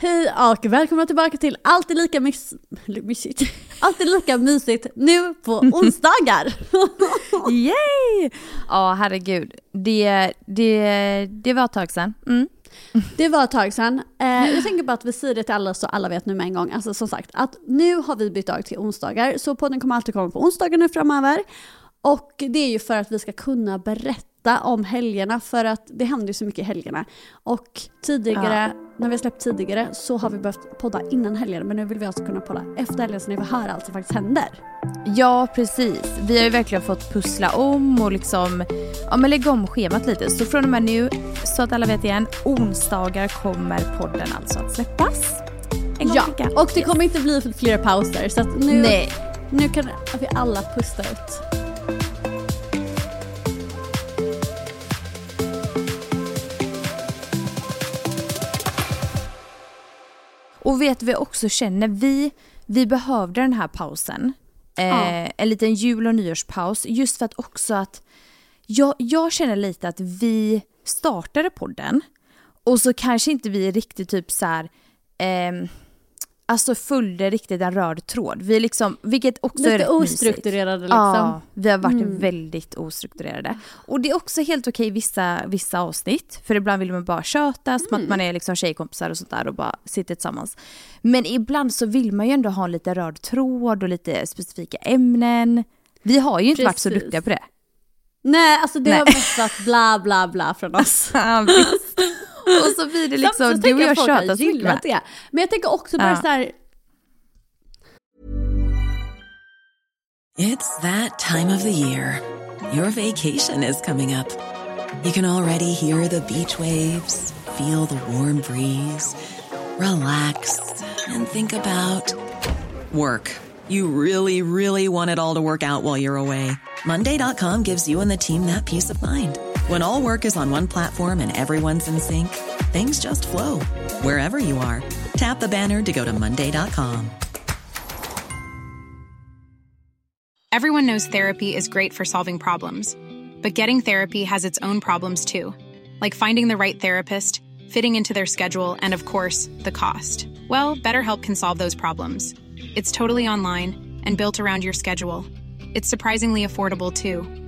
Hej och välkomna tillbaka till Alltid lika mys mysigt. Alltid lika mysigt nu på onsdagar. Yay! Ja, herregud. Det, det, det var ett tag sedan. Mm. Det var ett tag sedan. Eh, jag tänker bara att vi säger det till alla så alla vet nu med en gång. Alltså som sagt, att nu har vi bytt dag till onsdagar. Så podden kommer alltid komma på onsdagar nu framöver. Och det är ju för att vi ska kunna berätta om helgerna för att det händer ju så mycket i helgerna. Och tidigare, ja. När vi har släppt tidigare så har vi behövt podda innan helgen men nu vill vi alltså kunna podda efter helgen så ni får höra allt som faktiskt händer. Ja precis, vi har ju verkligen fått pussla om och liksom ja, men lägga om schemat lite. Så från och med nu, så att alla vet igen, onsdagar kommer podden alltså att släppas. En gång ja, och det kommer inte bli fler pauser så att nu, Nej. nu kan vi alla pusta ut. Och vet vi också känner, vi, vi behövde den här pausen. Eh, ja. En liten jul och nyårspaus. Just för att också att jag, jag känner lite att vi startade podden och så kanske inte vi riktigt typ så här, eh, alltså följde riktigt en röd tråd. Vi liksom, vilket också Lite är rätt ostrukturerade liksom. Ja, vi har varit mm. väldigt ostrukturerade. Och det är också helt okej vissa, vissa avsnitt, för ibland vill man bara köta mm. som att mm. man är liksom tjejkompisar och sånt där och bara sitter tillsammans. Men ibland så vill man ju ändå ha lite röd tråd och lite specifika ämnen. Vi har ju inte Precis. varit så duktiga på det. Nej, alltså det Nej. har mest varit bla bla bla från oss. och så blir det liksom, du och jag tjatar så mycket det. Men jag tänker också bara ja. så här. It's that time of the year. Your vacation is coming up. You can already hear the beach waves, feel the warm breeze, relax and think about work. You really, really want it all to work out while you're away. Monday.com gives you and the team that peace of mind. When all work is on one platform and everyone's in sync, things just flow wherever you are. Tap the banner to go to Monday.com. Everyone knows therapy is great for solving problems, but getting therapy has its own problems too, like finding the right therapist, fitting into their schedule, and of course, the cost. Well, BetterHelp can solve those problems. It's totally online and built around your schedule. It's surprisingly affordable too.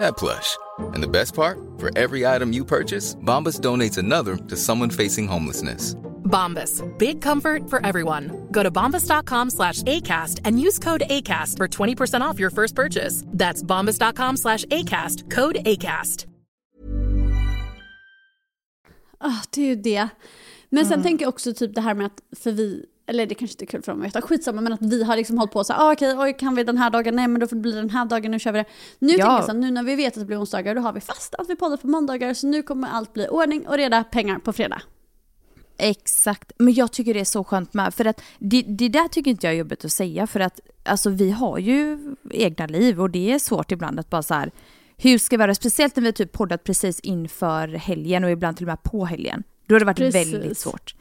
that plush. And the best part, for every item you purchase, Bombas donates another to someone facing homelessness. Bombas, big comfort for everyone. Go to bombas.com slash ACAST and use code ACAST for 20% off your first purchase. That's bombas.com slash ACAST, code ACAST. Ah, det är ju det. Men sen mm. tänker jag också typ det här med att, för vi eller det kanske inte är kul för dem att veta, skitsamma men att vi har liksom hållit på så ah, okej, okay, kan vi den här dagen, nej men då får det bli den här dagen, nu kör vi det. Nu ja. tänker jag så nu när vi vet att det blir onsdagar, då har vi fast att vi poddar på måndagar, så nu kommer allt bli ordning och reda, pengar på fredag. Exakt, men jag tycker det är så skönt med, för att det, det där tycker inte jag är jobbigt att säga, för att alltså vi har ju egna liv och det är svårt ibland att bara så här, hur ska vi göra, speciellt när vi typ poddat precis inför helgen och ibland till och med på helgen. Då har det varit precis. väldigt svårt.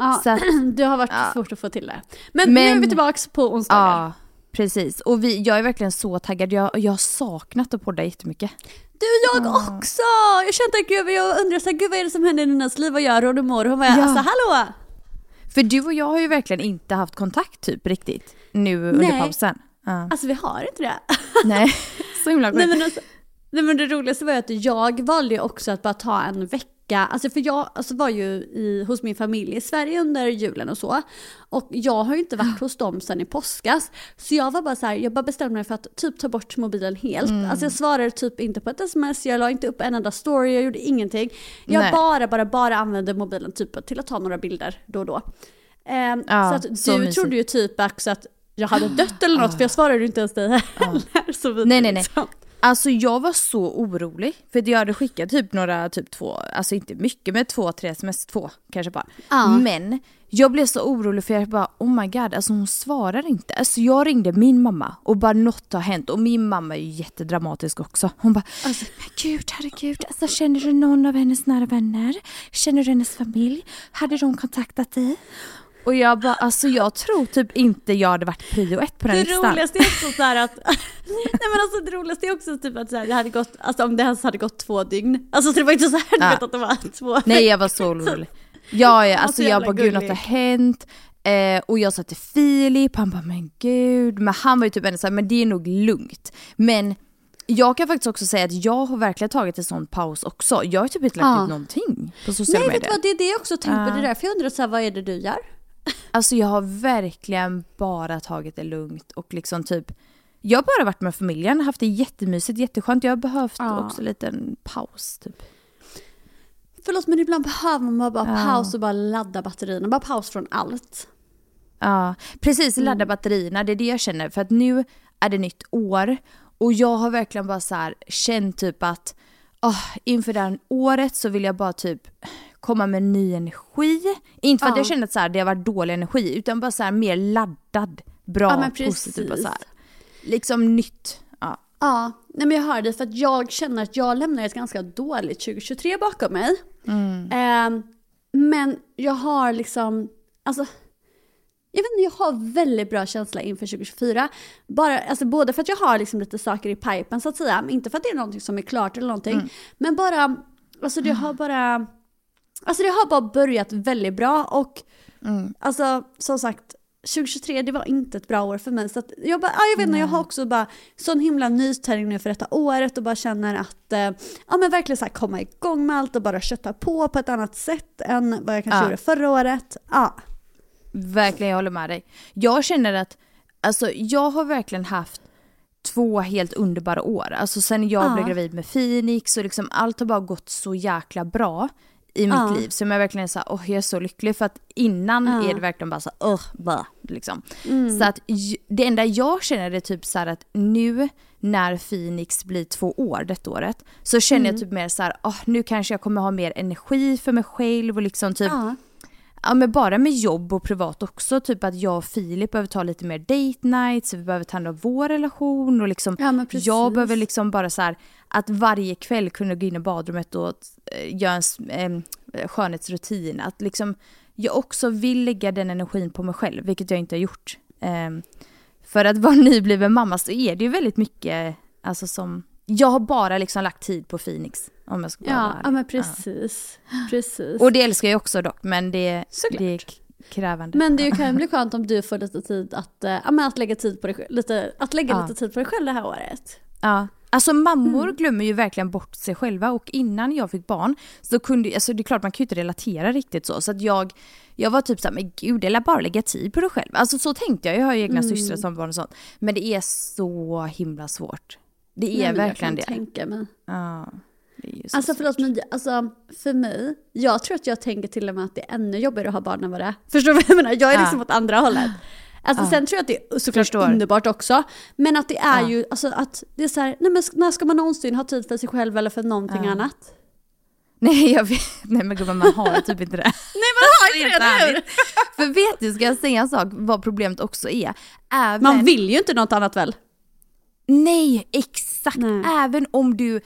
Ja, så att, det har varit ja. svårt att få till det. Men, Men, nu är vi tillbaka på onsdagar. Ja, precis. Och vi, jag är verkligen så taggad. Jag, jag har saknat att podda jättemycket. Du, jag ja. också! Jag kände att gud, jag undrar så här, gud vad är det som händer i Ninas liv? Vad gör hon och mår? Hon bara, ja. alltså hallå! För du och jag har ju verkligen inte haft kontakt typ riktigt nu under Nej. pausen. Ja. Alltså vi har inte det. Nej, så himla sjukt. Nej, alltså, nej men det roligaste var ju att jag valde ju också att bara ta en vecka vecka, alltså för jag alltså var ju i, hos min familj i Sverige under julen och så. Och jag har ju inte varit hos dem sedan i påskas. Så jag var bara så här, jag bara bestämde mig för att typ ta bort mobilen helt. Mm. Alltså jag svarade typ inte på ett sms, jag la inte upp en enda story, jag gjorde ingenting. Jag Nej. bara, bara, bara använde mobilen typ till att ta några bilder då och då. Eh, ja, så att så du mysigt. trodde ju typ också att jag hade dött eller något, för jag svarade ju inte ens dig heller. Ja. så nej, nej, nej. Alltså jag var så orolig. För jag hade skickat typ några, typ två, alltså inte mycket men två, tre sms, två kanske bara. Ja. Men jag blev så orolig för jag bara oh my god, alltså hon svarar inte. Alltså jag ringde min mamma och bara något har hänt och min mamma är ju jättedramatisk också. Hon bara Alltså- men gud herregud, alltså känner du någon av hennes nära vänner? Känner du hennes familj? Hade de kontaktat dig? Och jag bara alltså jag tror typ inte jag hade varit prio ett på den Det listan. roligaste är också så att, nej men alltså det roligaste är också typ att så här, det hade gått, alltså om det ens hade gått två dygn. Alltså så det var inte så här du Ja. vet att det var två Nej jag var så orolig. Ja, ja så alltså jag bara gud något har hänt. Eh, och jag sa till Filip, han bara men gud. Men han var ju typ ändå såhär, men det är nog lugnt. Men jag kan faktiskt också säga att jag har verkligen tagit en sån paus också. Jag har typ inte lagt Ja. ut någonting på sociala Nej vet medier. du vad, det är det jag också tänkt på. Det är därför jag undrar så här, vad är det du gör? Alltså jag har verkligen bara tagit det lugnt och liksom typ jag har bara varit med familjen, haft det jättemysigt, jätteskönt. Jag har behövt Ja. också lite en paus typ. Förlåt men ibland behöver man bara Ja. paus och bara ladda batterierna. Bara paus från allt. Ja, precis. Mm. Ladda batterierna, det är det jag känner. För att nu är det nytt år och jag har verkligen bara så här känt typ att oh, inför det här året så vill jag bara typ komma med ny energi. Inte för att Ja. jag känner att så här, det har varit dålig energi utan bara så här mer laddad, bra, Ja, positiv. Precis. så här. Liksom nytt. Ja. Ja, nej men jag hör dig för att jag känner att jag lämnar ett ganska dåligt 2023 bakom mig. Ehm, men jag har liksom, alltså, jag vet inte, jag har väldigt bra känsla inför 2024. Bara, alltså både för att jag har liksom lite saker i pipen så att säga, inte för att det är någonting som är klart eller någonting. Men bara, alltså det har bara, alltså det har bara börjat väldigt bra och Alltså som sagt, 2023 det var inte ett bra år för mig. Så jag, bara, ja, jag vet inte, jag har också bara sån himla nytändning nu för detta året och bara känner att, eh, ja men verkligen så här komma igång med allt och bara kötta på på ett annat sätt än vad jag kanske Ja. gjorde förra året. Ja. Verkligen, jag håller med dig. Jag känner att, alltså jag har verkligen haft två helt underbara år. Alltså sen jag Ja. blev gravid med Phoenix och liksom allt har bara gått så jäkla bra i mitt Ja. liv. Så jag verkligen så här, åh jag är så lycklig för att innan Ja. är det verkligen bara så här, "Ugh, bah, liksom. Så att det enda jag känner är typ så här att nu när Phoenix blir två år detta året så känner jag typ mer så här, åh nu kanske jag kommer ha mer energi för mig själv och liksom typ Ja. Ja men bara med jobb och privat också, typ att jag och Filip behöver ta lite mer date nights, vi behöver ta hand om vår relation och liksom jag behöver liksom bara så här att varje kväll kunna gå in i badrummet och eh, göra en eh, skönhetsrutin. Att liksom jag också vill lägga den energin på mig själv, vilket jag inte har gjort. Em, för att vara nybliven mamma så är det ju väldigt mycket, alltså som, jag har bara liksom lagt tid på Phoenix. Om jag ska Ja, ja men precis. precis. Och det älskar jag också dock, men det, Såklart. det krävande. Men det kan ju bli skönt om du får lite tid att, ja, men att lägga tid på dig lite, att lägga Ja. lite tid på dig själv det här året. Ja. Alltså mammor Mm. glömmer ju verkligen bort sig själva och innan jag fick barn så kunde, alltså det är klart man kan ju inte relatera riktigt så. Så att jag, jag var typ såhär, men gud det är bara lägga tid på dig själv. Alltså så tänkte jag, jag har ju egna Mm. systrar som barn och sånt. Men det är så himla svårt. Det är Nej, verkligen jag det. kan tänka mig. Ja, det Alltså förlåt men alltså, för mig, jag tror att jag tänker till och med att det är ännu jobbigare att ha barn än vad det är. Förstår du vad jag menar? Jag är Ja. liksom åt andra hållet. Alltså Ja. sen tror jag att det är såklart Förstår. underbart också. Men att det är Ja. ju, alltså att det är så här, nej men när ska man någonsin ha tid för sig själv eller för någonting Ja. annat? Nej jag vet, nej men gumman man har typ inte det. Nej man har inte det, eller hur? För vet du, ska jag säga en sak vad problemet också är? Även, Man vill ju inte något annat väl? Nej, exakt. Nej. Även om du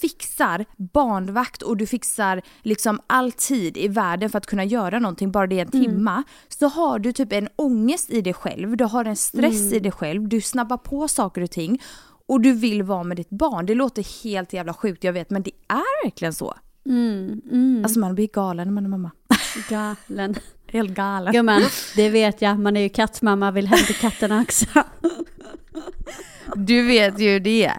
fixar barnvakt och du fixar liksom all tid i världen för att kunna göra någonting, bara det är en Mm. timma, så har du typ en ångest i dig själv, du har en stress Mm. i dig själv, du snabbar på saker och ting och du vill vara med ditt barn. Det låter helt jävla sjukt, jag vet, men det är verkligen så. Mm, mm. Alltså man blir galen när man är mamma. Galen. Helt galen. Gumman, det vet jag. Man är ju kattmamma, vill hem till katterna också. Du vet ju det.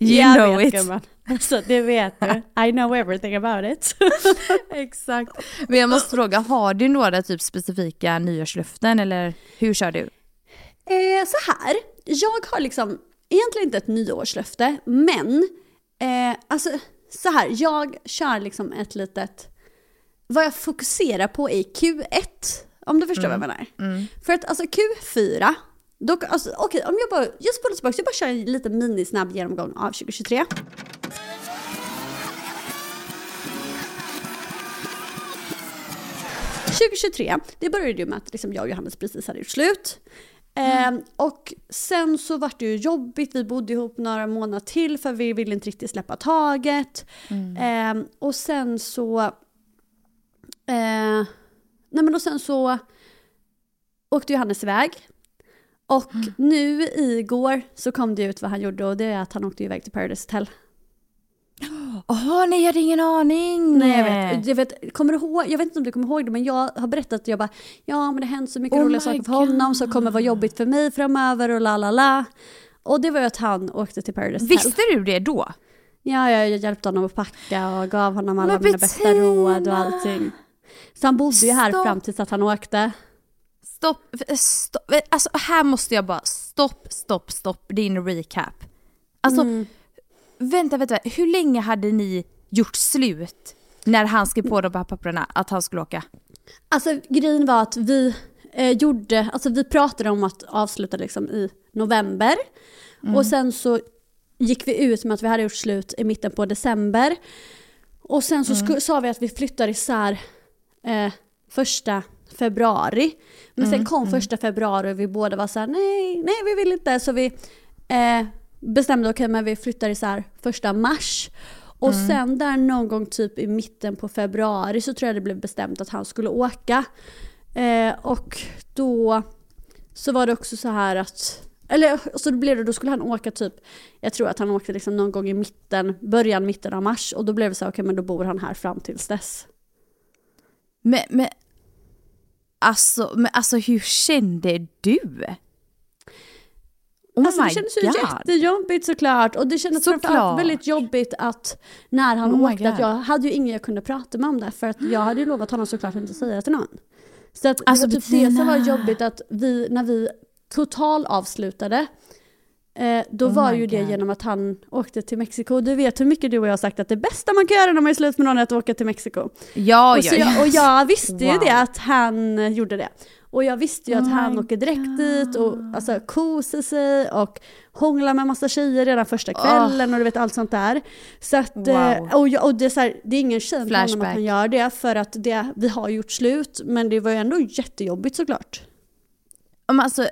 You jag know vet it. gumman. Alltså det vet du. I know everything about it. Exakt. Men jag måste fråga, har du några typ specifika nyårslöften eller hur kör du? Eh, så här, jag har liksom egentligen inte ett nyårslöfte, men eh, alltså så här, jag kör liksom ett litet, vad jag fokuserar på i Q1, om du förstår vad jag menar. För att alltså Q4, Dock, alltså, okej, om jag bara, jag spolar tillbaka, jag bara kör en liten minisnabb genomgång av 2023. –2023, det började ju med att liksom jag och Johannes precis hade gjort slut. Eh, och sen så vart det ju jobbigt, vi bodde ihop några månader till för vi ville inte riktigt släppa taget. Eh, och sen så... Eh, nej men och sen så åkte Johannes iväg. Och nu igår så kom det ut vad han gjorde och det är att han åkte iväg till Paradise Hotel. Åh nej jag hade ingen aning! Nej jag vet, jag vet, kommer du ihåg, jag vet inte om du kommer ihåg det men jag har berättat jag bara ja men det hänt så mycket Oh roliga saker för honom som kommer vara jobbigt för mig framöver och la la la. Och det var ju att han åkte till Paradise Hotel. Visste du det då? Ja, jag, jag hjälpte honom att packa och gav honom alla Men mina bästa råd och allting. Så han bodde ju här Stopp. fram tills att han åkte. Stopp, stopp, alltså här måste jag bara stopp, stopp, stopp din recap. Alltså Mm. Vänta, vänta, hur länge hade ni gjort slut när han skrev på de här papperna att han skulle åka? Alltså grejen var att vi eh, gjorde, alltså vi pratade om att avsluta liksom i november. Och sen så gick vi ut med att vi hade gjort slut i mitten på december. Och sen så sku- sa vi att vi flyttar isär eh, första februari. Men sen kom första februari och vi båda var så här: nej, nej vi vill inte. Så vi eh, bestämde okej men vi flyttar isär första mars. Och sen där någon gång typ i mitten på februari så tror jag det blev bestämt att han skulle åka. Eh, och då så var det också så här att, eller så blev det, då skulle han åka typ, jag tror att han åkte liksom någon gång i mitten, början, mitten av mars. Och då blev det så här, okej men då bor han här fram tills dess. Men, men, alltså, men alltså hur kände du? Oh alltså det kändes ju god. jättejobbigt såklart. Och det kändes Såklart. framförallt väldigt jobbigt att när han Oh åkte, att jag hade ju ingen jag kunde prata med om det. För att jag hade ju lovat honom såklart att inte säga det till någon. Så att Alltså, det var typ det som var jobbigt att vi, när vi total avslutade, eh, då Oh var ju det God. genom att han åkte till Mexiko. Du vet hur mycket du och jag har sagt att det bästa man kan göra när man är slut med någon är att åka till Mexiko. Ja, och, ja, jag, ja. och jag visste ju Wow. det att han eh, gjorde det. Och jag visste ju att Oh han my åker direkt dit och alltså, kosar sig och hånglar med massa tjejer redan första kvällen och du vet allt sånt där. Så att, Wow. eh, och, jag, och det, är så här, det är ingen shame på honom att han gör det för att det, vi har gjort slut men det var ju ändå jättejobbigt såklart. Men alltså,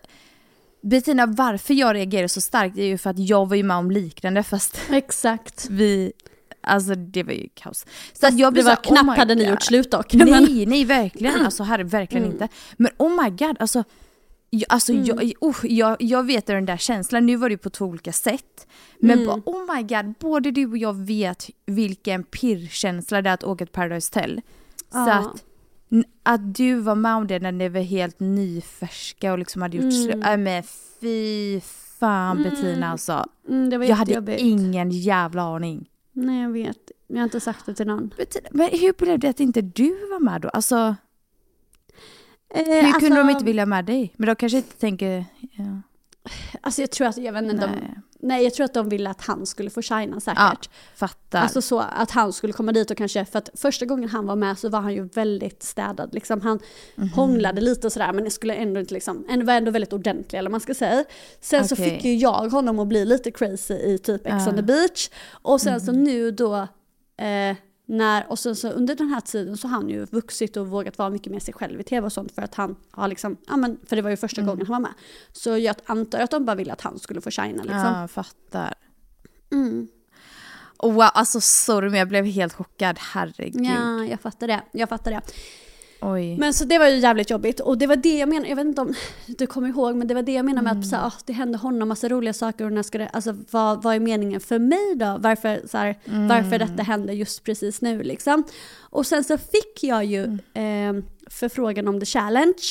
Bettina, varför jag reagerar så starkt är ju för att jag var ju med om liknande fast Exakt. vi, alltså det var ju kaos. Så att jag Det blev var så här, knappt oh hade ni gjort slut dock. Mm. Nej, nej verkligen, alltså herre, verkligen inte. Men oh my god, alltså, jag, alltså Mm. jag, oh, jag, jag vet den där känslan, nu var det ju på två olika sätt. Men Mm. bara, oh my god, både du och jag vet vilken pirrkänsla det är att åka till Paradise Hotel. Så Ja. att, att du var med om det när ni var helt nyfärska och liksom hade gjort Mm. slut. Äh, men fy fan Bettina alltså. Mm, Jag hade ingen jävla aning. Nej jag vet, jag har inte sagt det till någon. Bettina, men hur blev det att inte du var med då? Alltså, Eh, hur alltså, kunde de inte vilja med dig? Men de kanske inte tänker... Ja. Alltså jag tror att, jag vet inte, de, Nej. nej jag tror att de ville att han skulle få shina säkert. Ja, fattar. Alltså så att han skulle komma dit och kanske, för att första gången han var med så var han ju väldigt städad. Liksom. Han Mhm. hånglade lite och sådär men det skulle ändå inte liksom, ändå var ändå väldigt ordentlig eller vad man ska säga. Sen så Okej. fick ju jag honom att bli lite crazy i typ Ex Ja. on the beach. Och sen så Mhm. nu då, eh, när, och sen så under den här tiden så har han ju vuxit och vågat vara mycket mer sig själv i tv och sånt för att han har liksom, ja men för det var ju första Mm. gången han var med. Så jag antar att de bara ville att han skulle få shina liksom. Ja, fattar. Mm. Wow, alltså sorry men jag blev helt chockad. Herregud. Ja, jag fattar det. Jag fattar det. Oj. Men så det var ju jävligt jobbigt och det var det jag menade, jag vet inte om du kommer ihåg men det var det jag menade med Mm. att så, här, ah, det hände honom massa roliga saker och när ska det, alltså, vad, vad är meningen för mig då? Varför, så här, Mm. varför detta hände just precis nu liksom. Och sen så fick jag ju Mm. eh, förfrågan om the challenge.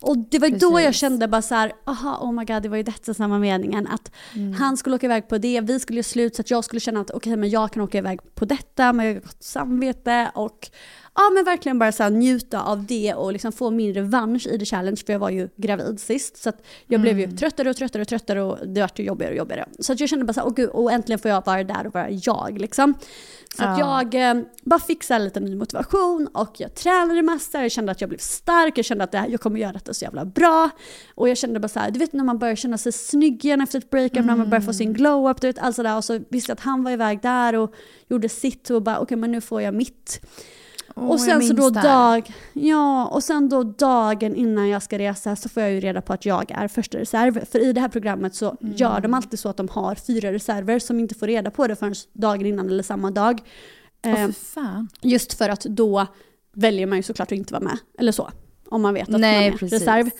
Och det var då jag Precis. kände bara så här, aha, oh my god, det var ju detta som var meningen. Att Mm. han skulle åka iväg på det, vi skulle göra slut så att jag skulle känna att okej, men jag kan åka iväg på detta med gott samvete och ja men verkligen bara så här, njuta av det och liksom få min revansch i the challenge för jag var ju gravid sist. Så att jag blev Mm. ju tröttare och tröttare och tröttare och det vart ju jobbigare och jobbigare. Så att jag kände bara så här, åh gud, och äntligen får jag vara där och vara jag liksom. Så Ja. jag eh, bara här lite ny motivation och jag tränade massa. Jag kände kände att jag blev stark, jag kände att det här, jag kommer göra detta så jävla bra. Och jag kände bara så här, du vet när man börjar känna sig snygg igen efter ett breakup, mm. när man börjar få sin glow-up, du vet allt sådär. Och så visste jag att han var iväg där och gjorde sitt och bara okej okay, men nu får jag mitt. Oh, och sen så då dag, ja, och sen då dagen innan jag ska resa så får jag ju reda på att jag är första reserv. För i det här programmet så mm. gör de alltid så att de har fyra reserver som inte får reda på det förrän dagen innan eller samma dag. Oh, för just för att då väljer man ju såklart att inte vara med. Eller så. Om man vet att Nej, man är precis. reserv.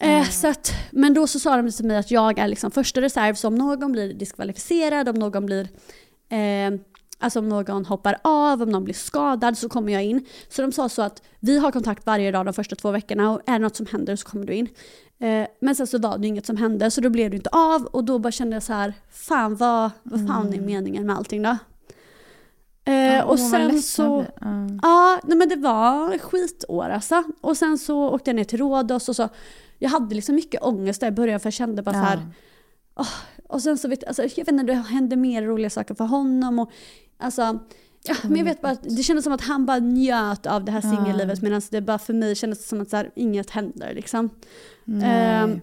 Eh, så att, men då så sa de till mig att jag är liksom första reserv, så om någon blir diskvalificerad, om någon blir eh, Alltså om någon hoppar av, om någon blir skadad så kommer jag in. Så de sa så att vi har kontakt varje dag de första två veckorna och är det något som händer så kommer du in. Eh, men sen så var det inget som hände så då blev det inte av och då bara kände jag så här, fan vad, vad fan är mm. meningen med allting då? Eh, ja, och sen så... Ja, nej men det var skitår alltså. Och sen så åkte jag ner till Rhodos och så... Jag hade liksom mycket ångest där i början för jag kände bara ja. så här... Oh, och sen så vet alltså, jag vet inte, det hände mer roliga saker för honom och alltså... Ja, men jag vet bara det kändes som att han bara njöt av det här singellivet medan det bara för mig kändes som att så här, inget händer liksom. Um,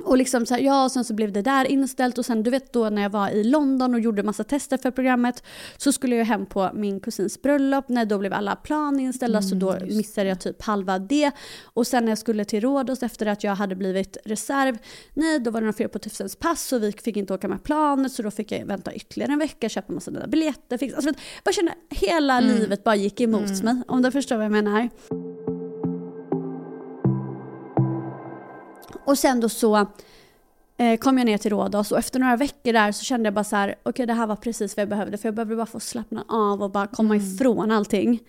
och liksom så här, ja, och sen så blev det där inställt och sen du vet då när jag var i London och gjorde massa tester för programmet så skulle jag hem på min kusins bröllop. när då blev alla plan inställda mm, så då missade jag typ halva det. Och sen när jag skulle till Rhodos efter att jag hade blivit reserv, nej då var det några fel på Tufsens pass och vi fick inte åka med planet så då fick jag vänta ytterligare en vecka, köpa massa nya biljetter. Fick, alltså, bara känna hela mm. livet bara gick emot mm. mig om du förstår vad jag menar. Och sen då så eh, kom jag ner till Rhodos och efter några veckor där så kände jag bara så här, okej okay, det här var precis vad jag behövde för jag behövde bara få slappna av och bara komma mm. ifrån allting.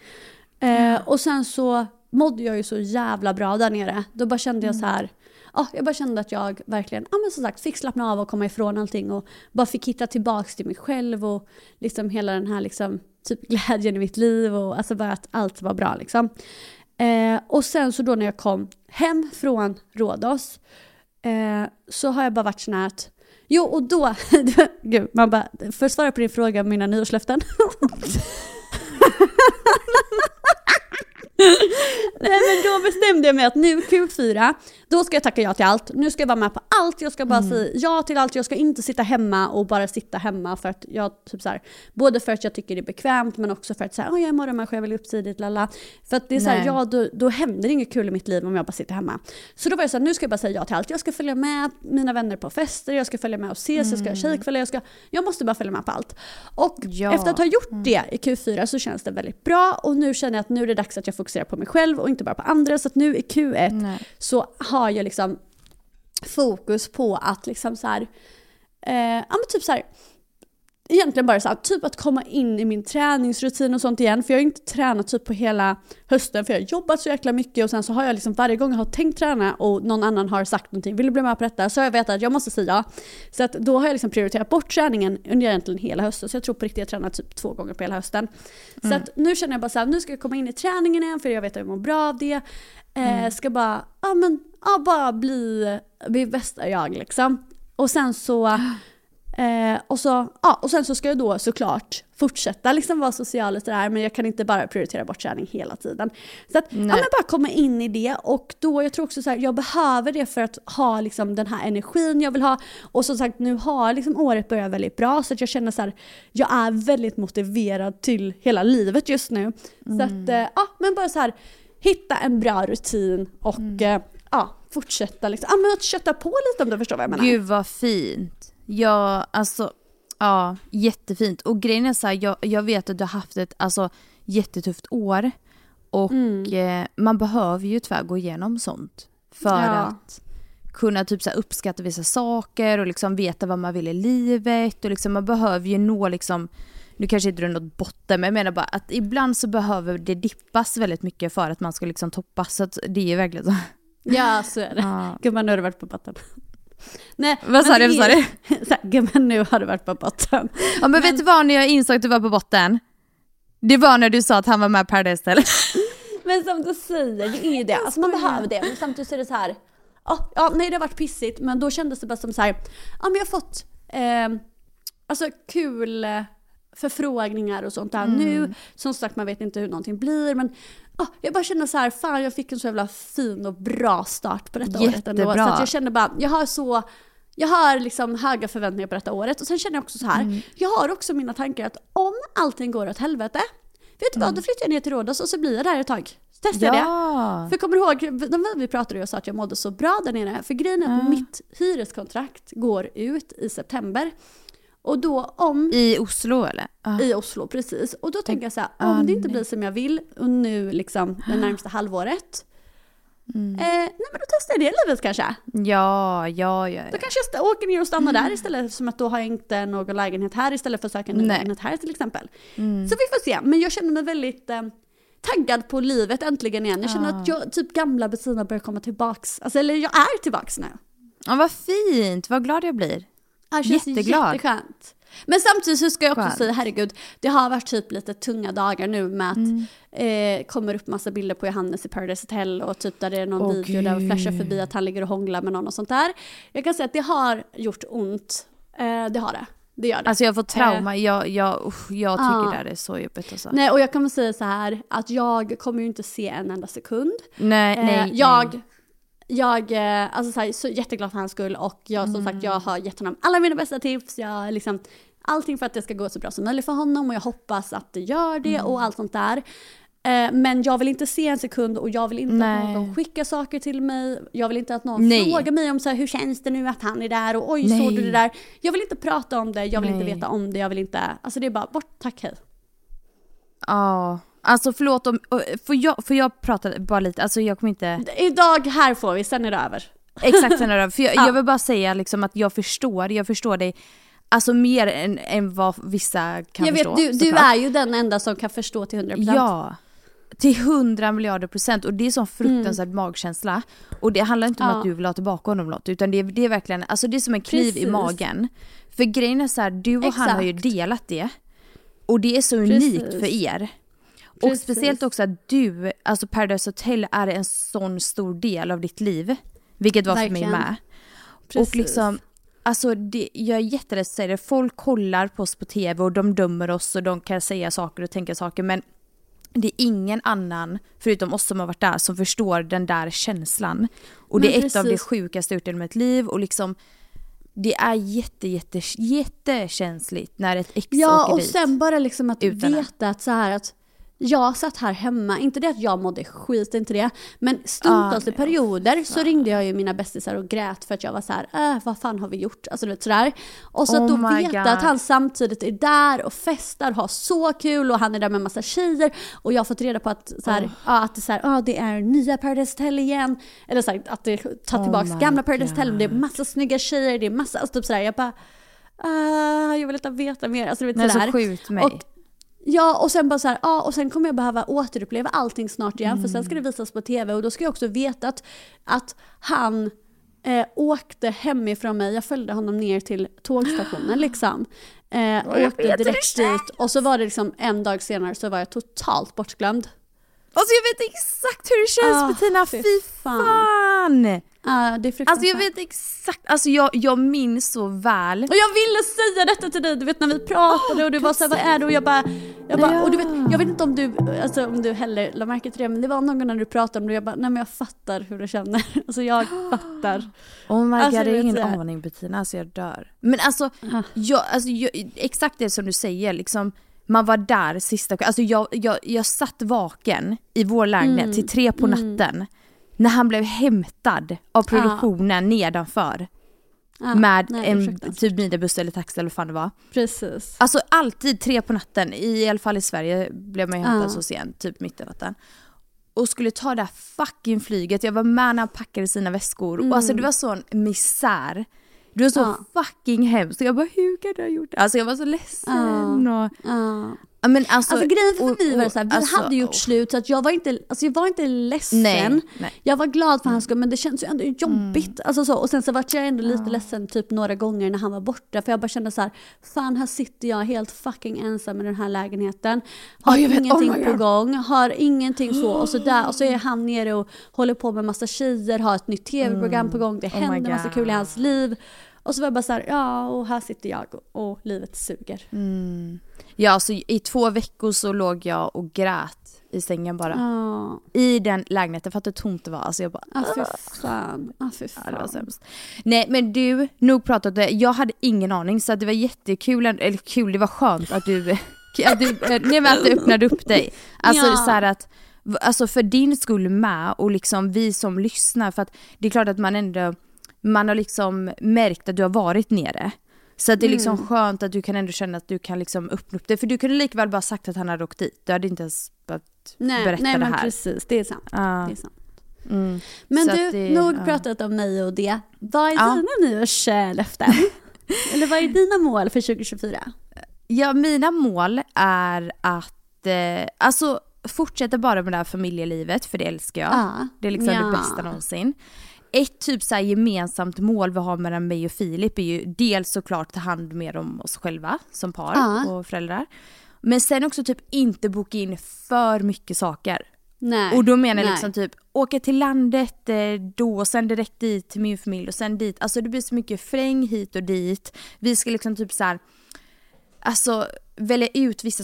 Eh, och sen så mådde jag ju så jävla bra där nere. Då bara kände jag så här, ja, jag bara kände att jag verkligen, ja men som sagt, fick slappna av och komma ifrån allting och bara fick hitta tillbaks till mig själv och liksom hela den här liksom typ glädjen i mitt liv och alltså bara att allt var bra liksom. Eh, och sen så då när jag kom hem från Rhodos eh, så har jag bara varit sån här att Jo och då, gud man bara, för att svara på din fråga om mina nyårslöften. Nej men då bestämde jag mig att nu Q4, då ska jag tacka ja till allt. Nu ska jag vara med på allt, jag ska bara mm. säga ja till allt. Jag ska inte sitta hemma och bara sitta hemma för att jag, typ så här, både för att jag tycker det är bekvämt men också för att säga, oh, jag är morgonmänniska, jag vill upp tidigt, lalla. För att det är så här, ja då, då händer inget kul i mitt liv om jag bara sitter hemma. Så då var jag så här, nu ska jag bara säga ja till allt. Jag ska följa med mina vänner på fester, jag ska följa med och ses, mm. jag ska ha mm. tjejkvällar, jag, ska, jag måste bara följa med på allt. Och ja. efter att ha gjort mm. det i Q4 så känns det väldigt bra och nu känner jag att nu är det dags att jag fokuserar på mig själv och inte bara på andra. Så att nu i Q1 Nej. så har jag liksom fokus på att liksom så här, eh, ja men typ så här, egentligen bara så här, typ att komma in i min träningsrutin och sånt igen. För jag har inte tränat typ på hela hösten för jag har jobbat så jäkla mycket och sen så har jag liksom varje gång jag har tänkt träna och någon annan har sagt någonting, vill du bli med på detta? Så har jag vetat att jag måste säga ja. Så att då har jag liksom prioriterat bort träningen under egentligen hela hösten. Så jag tror på riktigt jag tränat typ två gånger på hela hösten. Mm. Så att nu känner jag bara så här, nu ska jag komma in i träningen igen för jag vet att jag mår bra av det. Eh, mm. Ska bara, ja men, ja bara bli, bli bästa jag liksom. Och sen så Eh, och, så, ja, och sen så ska jag då såklart fortsätta liksom vara social och sådär men jag kan inte bara prioritera bort träning hela tiden. Så att ja, men bara komma in i det och då, jag tror också så här, jag behöver det för att ha liksom den här energin jag vill ha. Och som sagt nu har liksom året börjat väldigt bra så att jag känner så här, jag är väldigt motiverad till hela livet just nu. Mm. Så att, eh, ja men bara så här, hitta en bra rutin och mm. eh, ja, fortsätta liksom, ja men att kötta på lite om du förstår vad jag menar. Gud vad fint. Ja, alltså, ja, jättefint. Och grejen är så här, jag, jag vet att du har haft ett alltså, jättetufft år. Och mm. eh, man behöver ju tyvärr gå igenom sånt. För ja. att kunna typ så uppskatta vissa saker och liksom veta vad man vill i livet. Och liksom, man behöver ju nå liksom, nu kanske inte du har nått botten men jag menar bara att ibland så behöver det dippas väldigt mycket för att man ska liksom toppas. Så det är verkligen så. Ja så är det. Ja. Gumman nu har du varit på botten. Nej, vad sa du? Vad sa du? Gumman nu har du varit på botten. Ja men, men vet du vad när jag insåg att du var på botten? Det var när du sa att han var med på Paradise Hotel. men som du säger, det är ju det. Alltså man behöver det. Men samtidigt så är det så här. Ja, ja nej det har varit pissigt men då kändes det bara som så här. Ja men jag har fått eh, alltså kul förfrågningar och sånt där mm. nu. Som sagt man vet inte hur någonting blir men ah, jag bara känner så här, fan jag fick en så jävla fin och bra start på detta året ändå. Så Jättebra. att jag känner bara, jag har så, jag har liksom höga förväntningar på detta året. Och sen känner jag också så här, Mm. jag har också mina tankar att om allting går åt helvete, vet du vad, då flyttar jag ner till Rhodos och så blir jag där ett tag. Testar jag det. Mm. Ja. För kommer du ihåg, när vi pratade och jag sa att jag mådde så bra där nere. För grejen är att mitt hyreskontrakt går ut i september. Och då om I Oslo eller? Ja. i Oslo, precis. Och då tänker jag så här, om det inte blir som jag vill och nu liksom det närmsta halvåret. Mm. Eh, nej men då testar jag det livet kanske. Ja, ja, ja. Då kanske jag åker ner och stannar där istället som att då har jag inte någon lägenhet här istället för att söka en Nej. lägenhet här till exempel. Så vi får se. Men jag känner mig väldigt eh, taggad på livet äntligen igen. Jag känner att jag, typ gamla Bettina börjar komma tillbaks. Alltså, eller jag är tillbaks nu. ja. Vad fint, vad glad jag blir. Det känns Jätteglad. Jätteskönt. Men samtidigt så ska jag också Skönt. säga, herregud, det har varit typ lite tunga dagar nu med att Mm. eh, kommer upp massa bilder på Johannes i Paradise Hotel och typ där det är någon Åh, video där gud. flashar förbi att han ligger och hånglar med någon och sånt där. Jag kan säga att det har gjort ont. Eh, det har det. Det gör det. Alltså jag får trauma, jag, jag, usch, jag tycker Ja. det här är så jobbigt alltså. Nej, och jag kan väl säga så här att jag kommer ju inte se en enda sekund. Nej, Eh, nej, jag, nej. Jag är alltså så, här, så jätteglad för hans skull och jag som sagt jag har gett honom alla mina bästa tips. Jag liksom, allting för att det ska gå så bra som möjligt för honom och jag hoppas att det gör det och allt sånt där. Eh, Men jag vill inte se en sekund och jag vill inte Nej. att någon skickar saker till mig. Jag vill inte att någon Nej. frågar mig om så här, hur känns det nu att han är där och oj Nej. såg du det där. Jag vill inte prata om det, jag vill inte veta om det, jag vill inte, alltså det är bara bort, tack hej. Ja, alltså förlåt om, får jag, får jag prata bara lite, alltså jag kommer inte, Idag, här får vi, sen är det över. exakt sen är det för jag, Ja. jag vill bara säga liksom att jag förstår, jag förstår dig, alltså mer än, än vad vissa kan jag förstå. vet, du, du är ju den enda som kan förstå till 100%. Ja. Till hundra miljarder procent och det är sån fruktansvärd magkänsla. Och det handlar inte om Mm. Ja. att du vill ha tillbaka honom något utan det är, det är verkligen, alltså det är som en kniv i Precis. magen. För grejen är så här, du och han har ju Exakt. delat det. Och det är så unikt Precis. för er. Och Precis. speciellt också att du, alltså Paradise Hotel är en sån stor del av ditt liv. Vilket var för Verkligen. mig med. Precis. Och liksom, alltså det, jag är jätterädd att säga det, folk kollar på oss på tv och de dömer oss och de kan säga saker och tänka saker men det är ingen annan, förutom oss som har varit där, som förstår den där känslan. Och det Men är ett av det precis. sjukaste jag gjort i mitt liv och liksom det är jätte, jätte, jättekänsligt när ett ex Ja, åker och dit. sen bara liksom att det. veta att så här att jag satt här hemma, inte det att jag mådde skit, inte det. Men stundtals Ah, i perioder så ringde jag ju mina bästisar och grät för att jag var så här, äh, vad fan har vi gjort? Alltså du vet sådär. Och så Oh att då veta God. att han samtidigt är där och festar, har så kul och han är där med massa tjejer. Och jag har fått reda på att, så här, Oh. ja, att det, så här, ja, det är nya Paradise Hotel igen. Eller så här, att det tar Oh tillbaka gamla Paradise Hotel. Det är massa snygga tjejer, det är massa, alltså typ sådär. Jag bara, ah, jag vill inte veta mer. Alltså du vet sådär. så sjukt mig. Och, ja, och sen bara så här, ja, och sen kommer jag behöva återuppleva allting snart igen, för sen ska det visas på tv och då ska jag också veta att, att han eh, åkte hemifrån mig, jag följde honom ner till tågstationen liksom. Eh, åkte direkt dit. och så var det liksom en dag senare så var jag totalt bortglömd. Alltså jag vet exakt hur det känns Ah, Bettina, fy fan. fan! Ah, det är. Alltså jag vet exakt, alltså jag, jag minns så väl. Och jag ville säga detta till dig, du vet när vi pratade och du var såhär, vad är det? Och jag bara, jag bara och du vet, jag vet inte om du, alltså om du heller la märke till det, men det var någon gång när du pratade om det och jag bara, nej men jag fattar hur du känner. Alltså jag fattar. Oh my Alltså, god, det är ingen aning Bettina, alltså jag dör. Men alltså, jag, alltså jag, exakt det som du säger, liksom, man var där sista alltså jag, jag, jag satt vaken i vår lägenhet Mm. till tre på natten när han blev hämtad av produktionen nedanför. Ja, med nej, en typ minibuss eller taxi eller vad fan det var. Precis. Alltså alltid tre på natten, i alla fall i Sverige blev man ju hämtad Ja. så sent, typ mitt i natten. Och skulle ta det här fucking flyget, jag var med när han packade sina väskor. Och alltså det var sån misär. Det var så. Ja. fucking hemskt. Och jag bara hur kan du ha gjort det? Alltså jag var så ledsen och... Ja. Ja, men alltså, Alltså grejen för och- vi var så här, vi alltså, hade gjort slut så att jag var inte, alltså jag var inte ledsen. Nej, nej. Mm. Jag var glad för hans skull men det känns ju ändå jobbigt. Alltså så, och sen så vart jag ändå lite ledsen typ några gånger när han var borta för jag bara kände så här, fan här sitter jag helt fucking ensam i den här lägenheten. Har Ja, vet. ingenting Oh på God. gång, har ingenting så och så där och så är han nere och håller på med massa tjejer, har ett nytt tv-program på gång, det Oh händer massa God. kul i hans liv. Och så var jag bara så här, ja och här sitter jag och, och livet suger. Ja, alltså i två veckor så låg jag och grät i sängen bara. Ja, I den lägenheten, för att hur tomt det var. Alltså jag bara, ah, fy fan. Ah, fy ja, det var fan. sämst. Nej men du, nog pratat det. Jag hade ingen aning så det var jättekul, eller kul, det var skönt att du, att du, eh, nej, men att du öppnade upp dig. Alltså Ja. så att, alltså för din skull med och liksom vi som lyssnar för att det är klart att man ändå, man har liksom märkt att du har varit nere. Så att det är liksom Mm. skönt att du kan ändå känna att du kan liksom öppna upp det. För du kunde lika väl bara sagt att han hade åkt dit. Du hade inte ens behövt Nej, berätta nej det men här. precis, det är sant. Ja. Det är sant. Mm. Men Så du, det- nog ja. pratat om nej och det. Vad är Ja. dina nyårslöften? Eller vad är dina mål för 2024? Ja, mina mål är att, eh, alltså fortsätta bara med det här familjelivet för det älskar jag. Ja. Det är liksom Ja. det bästa någonsin. Ett typ så här gemensamt mål vi har mellan mig och Filip är ju dels såklart ta hand mer om oss själva som par Ja. och föräldrar. Men sen också typ inte boka in för mycket saker. Nej. Och då menar jag nej. liksom typ åka till landet eh, då och sen direkt dit till min familj och sen dit. Alltså det blir så mycket fräng hit och dit. Vi ska liksom typ så här, alltså välja ut vissa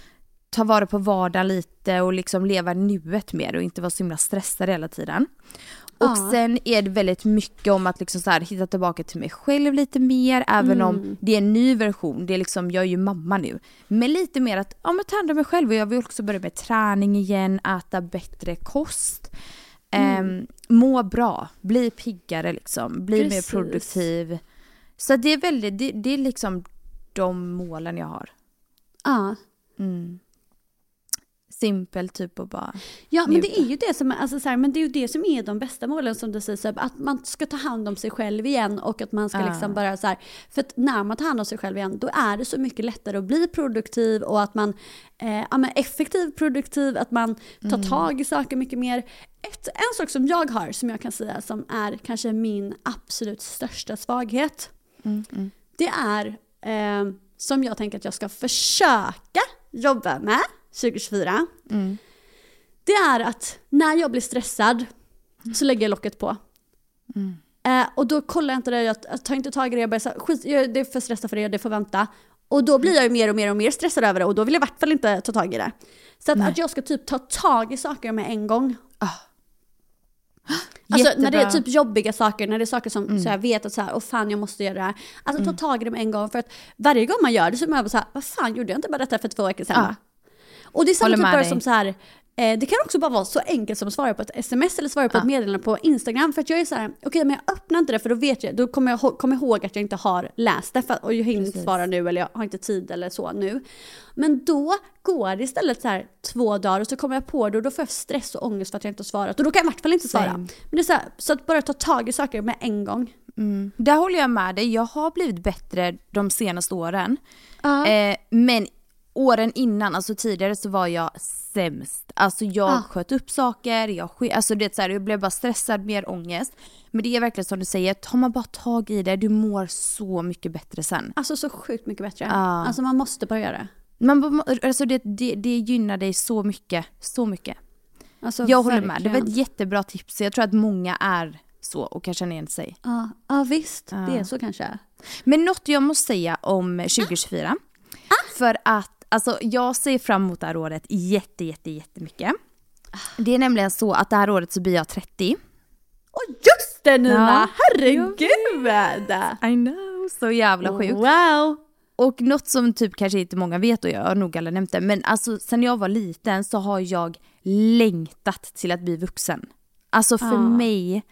Ta vara på vardagen lite och liksom leva nuet mer och inte vara så himla stressad hela tiden. Och Ja. sen är det väldigt mycket om att liksom så här, hitta tillbaka till mig själv lite mer, även Mm. om det är en ny version. Det är liksom, jag är ju mamma nu. Men lite mer att, ja men ta hand om mig själv och jag vill också börja med träning igen, äta bättre kost. Mm. Ehm, må bra, bli piggare liksom, bli Precis. mer produktiv. Så det är väldigt, det, det är liksom de målen jag har. Ja. Simpelt typ och bara Ja, men det njuta. är ju det som, alltså så här, men det är ju det som är de bästa målen som du säger, så här, att man ska ta hand om sig själv igen och att man ska Ja. liksom bara så här, för att när man tar hand om sig själv igen, då är det så mycket lättare att bli produktiv och att man eh, ja, men effektiv produktiv, att man tar tag i saker mycket mer. Ett, en sak som jag har, som jag kan säga, som är kanske min absolut största svaghet, det är eh, som jag tänker att jag ska försöka jobba med 2024. Det är att när jag blir stressad så lägger jag locket på. Eh, och då kollar jag inte det, jag, tar inte tag i det, jag bara så skit, jag, det är för stressat för det, det får vänta. Och då blir jag ju mer och mer och mer stressad över det och då vill jag i vart fall inte ta tag i det. Så att, att jag ska typ ta tag i saker med en gång. Alltså när det är Jättebra. Mm. typ jobbiga saker, när det är saker som så jag vet att så här, åh fan jag måste göra det här. Alltså ta tag i det med en gång för att varje gång man gör det så är man bara så här, vad fan gjorde jag inte bara detta för två veckor sedan Ja. Och det är samma typ som så här, eh, det kan också bara vara så enkelt som att svara på ett sms eller svara på ett meddelande på Instagram. För att jag är så här, okej men jag öppnar inte det för då vet jag, då kommer jag kommer ihåg att jag inte har läst det för, och jag hinner inte svara nu eller jag har inte tid eller så nu. Men då går det istället så här två dagar och så kommer jag på det och då får jag stress och ångest för att jag inte har svarat. Och då kan jag i vart fall inte svara. Same. Men det är så, här, så att bara ta tag i saker med en gång. Där håller jag med dig. Jag har blivit bättre de senaste åren. Ja. Eh, men åren innan, alltså tidigare så var jag sämst. Alltså jag Ja. sköt upp saker, jag, sk- alltså det är så här, jag blev bara stressad, mer ångest. Men det är verkligen som du säger, tar man bara tag i det, du mår så mycket bättre sen. Alltså så sjukt mycket bättre. Ja. Alltså man måste bara göra det. Man, alltså det, det, det gynnar dig så mycket, så mycket. Alltså, jag håller med, det var verkligen. ett jättebra tips. Jag tror att många är så och kan känna igen sig. Ja, ja visst, det är så kanske. Men något jag måste säga om 2024. För att alltså jag ser fram emot det här året jätte, jätte, jättemycket. Det är nämligen så att det här året så blir jag 30. Och just det Nina! Ja, Herregud! I know, så jävla sjukt. Wow! Och något som typ kanske inte många vet och jag har nog alla nämnt det, men alltså sen jag var liten så har jag längtat till att bli vuxen. Alltså för Ja. mig,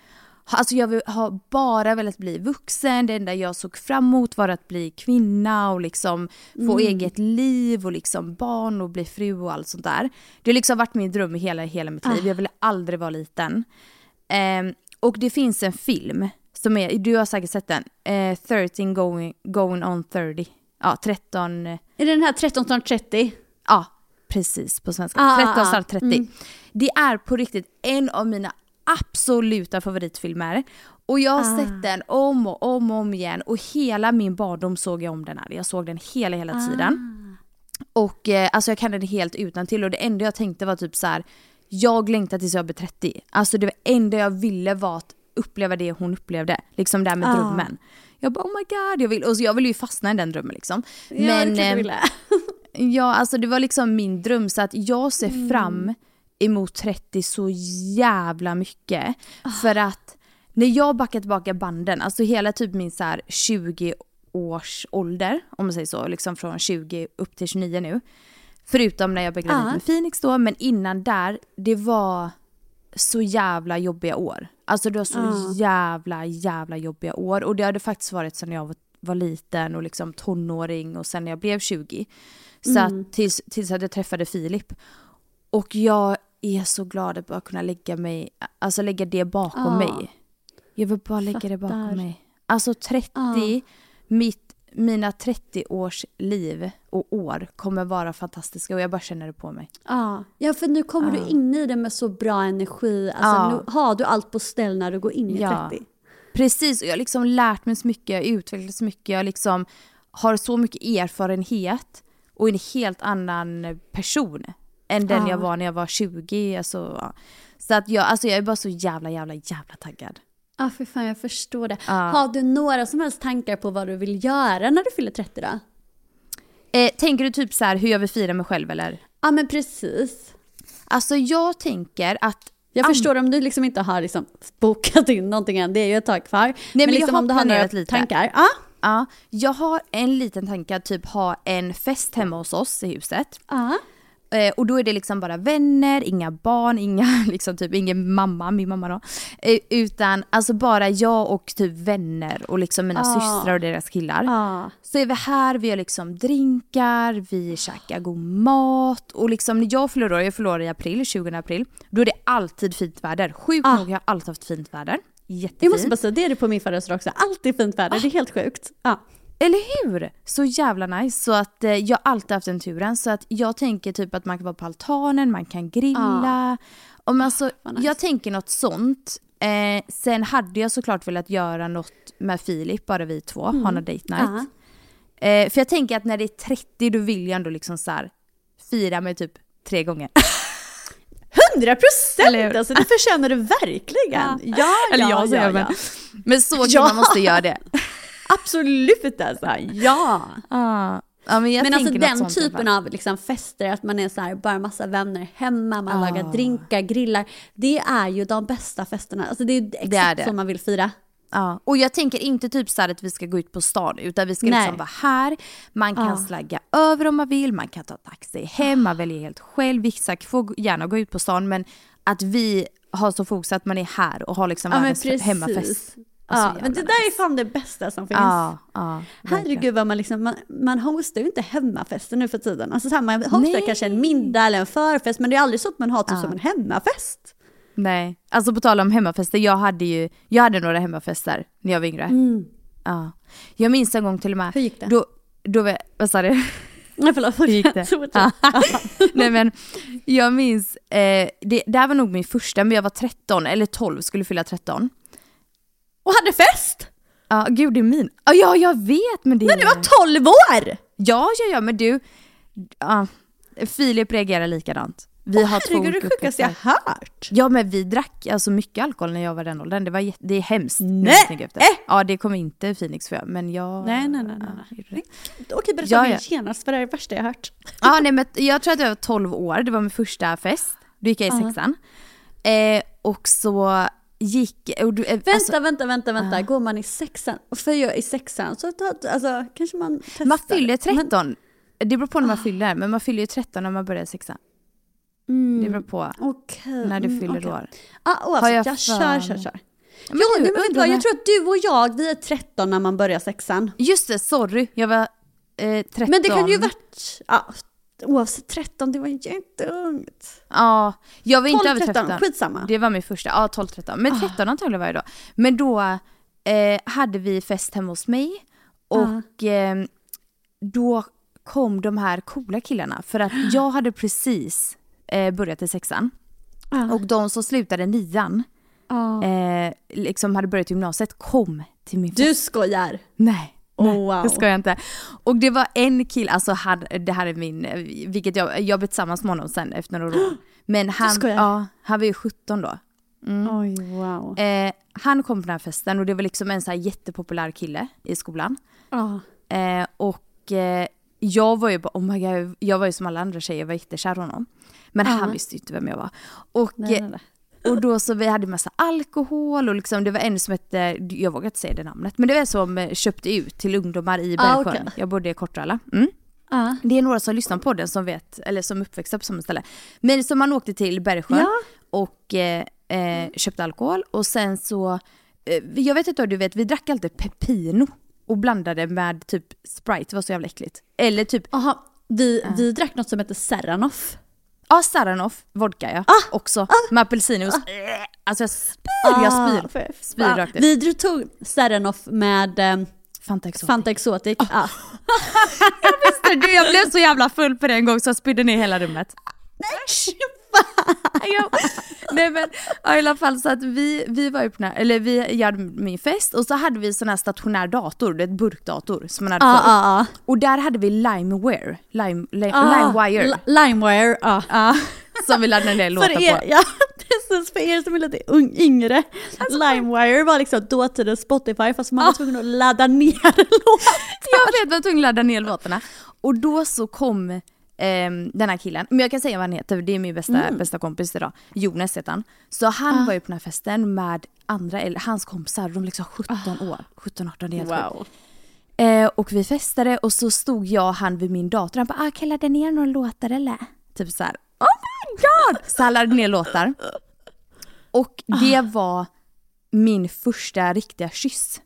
alltså jag har bara velat bli vuxen, det enda jag såg fram emot var att bli kvinna och liksom få eget liv och liksom barn och bli fru och allt sånt där. Det har liksom varit min dröm i hela, hela mitt liv, jag ville aldrig vara liten. Ehm, och det finns en film, som är, du har säkert sett den, eh, 13 going, going on 30. Ja, 13, eh, Är det den här 1330? ja precis på svenska. Ah, 13 ah, snart 30. mm. Det är på riktigt en av mina absoluta favoritfilmer. Och jag har Ah. sett den om och om och om igen och hela min barndom såg jag om den här. Jag såg den hela, hela Ah. tiden. Och eh, alltså jag kan den helt utan till och det enda jag tänkte var typ så här. jag längtar tills jag blir 30. Alltså det enda jag ville var att uppleva det hon upplevde. Liksom det här med Ah. drömmen. Jag bara oh my god, jag vill, och så jag ville ju fastna i den drömmen liksom. Ja, det klart du eh. Ja, alltså det var liksom min dröm så att jag ser Mm. fram emot 30 så jävla mycket. Ah. För att när jag backar tillbaka banden, alltså hela typ min så här 20 års ålder, om man säger så, liksom från 20 upp till 29 nu. Förutom när jag blev gravid Ja. med Phoenix då, men innan där, det var så jävla jobbiga år. Alltså det var så Ja. jävla, jävla jobbiga år. Och det hade faktiskt varit sedan jag var, var liten och liksom tonåring och sen när jag blev 20. Så Mm. att tills, tills att jag träffade Filip. Och jag är så glad att bara kunna lägga mig, alltså lägga det bakom Ja. mig. Jag vill bara lägga det bakom Fattar. mig. Alltså 30, Ja. mitt, mina 30 års liv och år kommer vara fantastiska och jag bara känner det på mig. Ja. ja, för nu kommer du in i det med så bra energi. Alltså. Nu har du allt på ställ när du går in i Ja. 30. Precis, och jag har liksom lärt mig så mycket, jag har utvecklats så mycket, jag liksom har så mycket erfarenhet och en helt annan person än den Ja. jag var när jag var 20. Alltså, ja. Så att jag, alltså jag är bara så jävla, jävla, jävla taggad. Ja, för fan jag förstår det. Ja. Har du några som helst tankar på vad du vill göra när du fyller 30 då? Eh, tänker du typ så här hur jag vill fira mig själv eller? Ja men precis. Alltså jag tänker att Jag förstår om du liksom inte har liksom bokat in någonting än, det är ju ett tag kvar. men jag liksom om du har några lite. tankar. Ja. Ja, jag har en liten tanke att typ ha en fest hemma hos oss i huset. Ja. Eh, och då är det liksom bara vänner, inga barn, inga, liksom typ ingen mamma, min mamma då. Eh, utan alltså bara jag och typ vänner och liksom mina Ah. systrar och deras killar. Ja. Så är vi här, vi har liksom drinkar, vi käkar god mat och liksom när jag fyller år, jag fyller år i april, 20 april, då är det alltid fint väder. Sjukt Ah. nog har jag alltid haft fint väder. Jättefint. Jag måste bara säga, det är det på min födelsedag också. Alltid fint väder, det är helt sjukt. Ja. Eller hur? Så jävla nice. Så att eh, jag har alltid haft den turen. Så att jag tänker typ att man kan vara på altanen, man kan grilla. Om alltså, vad nice. Jag tänker något sånt. Eh, sen hade jag såklart velat göra något med Filip, bara vi två, ha någon date night. Ja. Eh, för jag tänker att när det är 30 då vill jag ändå liksom så här, fira mig typ tre gånger. 100 Eller hur? procent! Alltså, det förtjänar du verkligen. Ja, ja, Eller jag ja, säger ja, men, men så kan Ja. man måste göra det. Absolut alltså, ja. Ah. Ja, men Men alltså den typen av liksom fester, att man är så här, bara massa vänner hemma, man Ah. lagar drinkar, grillar. Det är ju de bästa festerna. Alltså det är exakt är det. så man vill fira. Ja, och jag tänker inte typ så här att vi ska gå ut på stan utan vi ska Nej. liksom vara här. Man kan Ja. slagga över om man vill, man kan ta taxi hem, man väljer helt själv. Vissa får gärna gå ut på stan men att vi har så fokus att man är här och har liksom Ja världens hemmafest. Ja, Alltså, men det där är fan det bästa som finns. Ja, ja. Herregud vad man liksom, man, man hostar ju inte hemmafester nu för tiden. Alltså så här, man hostar Nej. kanske en middag eller en förfest men det är aldrig så att man har typ Ja. som en hemmafest. Nej, alltså på tal om hemmafester, jag hade ju, jag hade några hemmafester när jag var yngre. Ja. Jag minns en gång till och med. Mm. Hur gick det? Då, då, vad sa du? Nej förlåt, Hur gick det? Ja. Nej men jag minns, eh, det, det här var nog min första, men jag var 13 eller 12, skulle fylla 13. Och hade fest! Ja, gud det är min. Ja, ja jag vet men det När du var 12 år! Ja, ja, ja, men du, ja, Filip reagerar likadant. Vi har två Herregud, det sjukaste jag hört. Ja men vi drack alltså mycket alkohol när jag var den åldern. Det, var, jätte- det är hemskt. Nej. efter. Ja det kommer inte Phoenix för men jag... Nej, nej, nej, nej. Okej, berätta Ja, ja. genast för det är det värsta jag hört. Ja nej men jag tror att jag var 12 år, det var min första fest. Då gick jag i sexan. Eh, och så gick... Och du, eh, Vänta, alltså, vänta, vänta, vänta. Går man i sexan, för jag i sexan så alltså, kanske man testar. man fyller Men- 13. Det beror på när man fyller, men man fyller ju 13 när man börjar sexan. Mm, Det beror på Okej. när du mm, fyller okej. år. Ah, Har oavsett, jag jag, för kör, kör, kör. Men Ja, du, men undrar jag tror att du och jag, vi är 13 när man börjar sexan. Just det, sorry. Jag var eh, 13. Men det kan ju varit, ja, oavsett 13, det var jätteungt. Ja, jag var inte 12, över 13. 13, skitsamma. Det var min första, ja 12-13. Men Ah. 13 antagligen var jag då. Men då eh, hade vi fest hemma hos mig och eh, då kom de här coola killarna för att jag hade precis eh, börjat i sexan Ja. och de som slutade nian eh, liksom hade börjat gymnasiet kom till min fest. Du skojar. Nej. Oh, wow. det ska jag inte. Och det var en kille, alltså han, det här är min, vilket jag, jag blev tillsammans med honom sen efter några år. Men han, ja, han var ju 17 då. Oj, wow. Eh, han kom på den här festen och det var liksom en så här jättepopulär kille i skolan. Ja. Eh, och eh, jag var ju bara, oh my god, jag var ju som alla andra tjejer, jag var jättekär i honom. Men Ja. han visste ju inte vem jag var. Och, Nej, nej, nej. Och då så vi hade massa alkohol och liksom det var en som hette, jag vågar inte säga det namnet, men det var en som eh, köpte ut till ungdomar i Ah, Bergsjön. okej. Jag bodde i Kortralla. Mm. Ja. Det är några som lyssnar på den som vet, eller som är uppväxta på samma ställe. Men som man åkte till Bergsjön Ja. och eh, eh, köpte alkohol och sen så, eh, jag vet inte om du vet, vi drack alltid Pepino och blandade med typ Sprite, det var så jävla äckligt. Eller typ, Aha, vi, vi drack något som heter Serranoff. Ja Saranoff, vodka ja, Ah! också. Med apelsinjuice. Alltså jag spyr, jag spyr. Spyr rakt ut. Vi tog Serranoff med eh, Fanta Exotic. Fanta Exotic. Ja. Du, jag blev så jävla full på det en gång så jag spydde ner hela rummet. Nej men ja, i alla fall så att vi, vi var ju på den här, eller vi hade min fest och så hade vi sån här stationär dator, det är ett burkdator som man hade förr. ja, ja. Och där hade vi Limeware, Lime, li, Ah, Limewire, Li- Limewire, ja. ja, som vi laddade ner låtar er, på. ja, precis, för er som är lite ung, yngre, Limewire var liksom dåtidens Spotify fast man var tvungen att ladda ner låtar. Jag vet, var tvungen att ladda ner låtarna. Och då så kom ehm, den här killen, men jag kan säga vad han heter, det är min bästa, Mm. bästa kompis idag. Jonas heter han. Så han Ah. var ju på den här festen med andra, eller hans kompisar, de var liksom 17 år. 17-18, det är helt sjukt. Eh, och vi festade och så stod jag och han vid min dator. Han bara, ah, kan jag ladda ner några låtar eller? Typ så här, oh my god! Så han laddade ner låtar. Och det var min första riktiga kyss.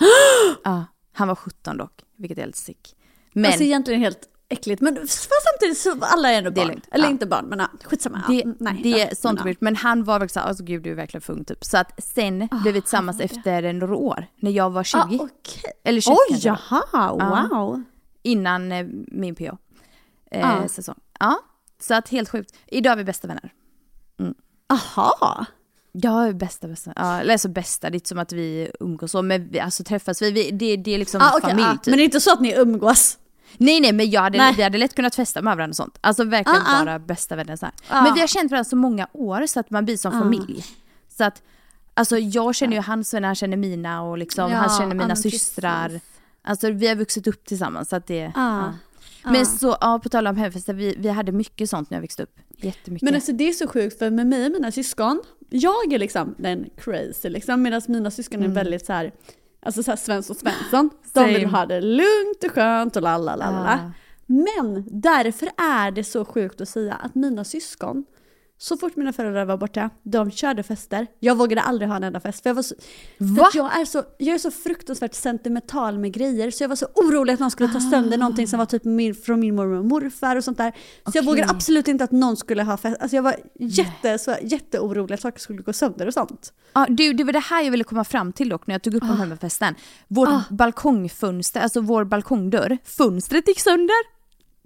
Ja, han var 17 dock, vilket är helt sick. Men Alltså egentligen helt äckligt men samtidigt så alla är ändå Det är barn. lugnt, Eller ja. inte barn men ja, skitsamma. det, ja, mm, nej, det är sånt men. Men han var verkligen såhär, alltså gud du är verkligen för ung typ. Så att sen blev vi tillsammans efter några år, när jag var 20. Ja, okej. Eller 21 Oj, jaha, Ja. wow. Innan eh, min PO. Eh, Ja. säsong. Ja, så att helt sjukt. Idag är vi bästa vänner. Aha. Ja, bästa bästa. Ja, eller alltså bästa, det är inte som att vi umgås så, men vi, alltså träffas vi, vi det, det är liksom Ah, okej, familj ah, typ. Men det är inte så att ni umgås? Nej nej men jag hade, Nej. vi hade lätt kunnat festa med varandra och sånt. Alltså verkligen ah. bara bästa vänner så. Ah. Men vi har känt varandra så många år så att man blir som Ah. familj. Så att, alltså jag känner ju hans vänner, han känner mina och liksom, Ja, han känner mina systrar. precis. Alltså vi har vuxit upp tillsammans så att det, ja. Men så, ja på tal om hemfester, vi, vi hade mycket sånt när jag växte upp. Jättemycket. Men alltså det är så sjukt för med mig och mina syskon, jag är liksom den crazy liksom medan mina syskon är väldigt så här, alltså så här Svensson Svensson. De vill ha det lugnt och skönt och lalala. Ah. Men därför är det så sjukt att säga att mina syskon, så fort mina föräldrar var borta, de körde fester. Jag vågade aldrig ha en enda fest. För jag, var så, för jag, är så, jag är så fruktansvärt sentimental med grejer så jag var så orolig att någon skulle ta sönder någonting som var typ min, från min mormor och morfar och sånt där. Så jag Okej. vågade absolut inte att någon skulle ha fest. Alltså jag var jätte, så, jätteorolig att saker skulle gå sönder och sånt. Ja, du, det var det här jag ville komma fram till dock när jag tog upp om hemmafesten. Vårt Ah. balkongfönster, alltså vår balkongdörr, fönstret gick sönder.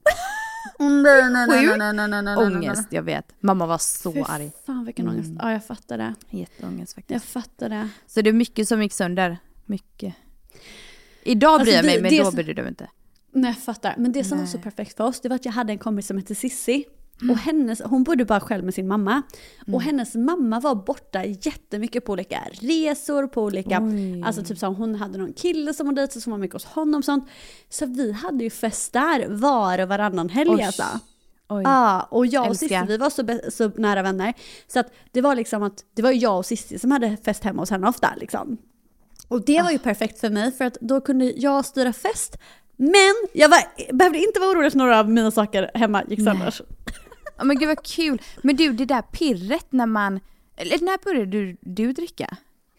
Nej, nej, nej, nej, nej, nej, nej, Ångest, jag vet. Mamma var så Fy arg. fan vilken ångest. Ja jag fattar det. Jätteångest faktiskt. Jag fattar det. Så det är mycket som gick sönder. Mycket. Idag bryr Alltså, jag mig, det- men det då som- brydde jag mig inte. Nej jag fattar. Men det som var så perfekt för oss det var att jag hade en kompis som hette Sissi. Och hennes, hon bodde bara själv med sin mamma. Och hennes mamma var borta jättemycket på olika resor, på olika, alltså typ så hon hade någon kille som hon dejtade som var mycket hos honom och sånt. Så vi hade ju fest där var och varannan helg Oj. alltså. Oj. Ja, och jag och Älskar. Cissi vi var så, så nära vänner. Så att det var liksom att det var jag och Cissi som hade fest hemma hos henne ofta liksom. Och det var Ah. ju perfekt för mig för att då kunde jag styra fest. Men jag var, behövde inte vara orolig att några av mina saker hemma gick sönder. Ja, men gud vad kul. Men du, det där pirret när man... Eller när började du, du dricka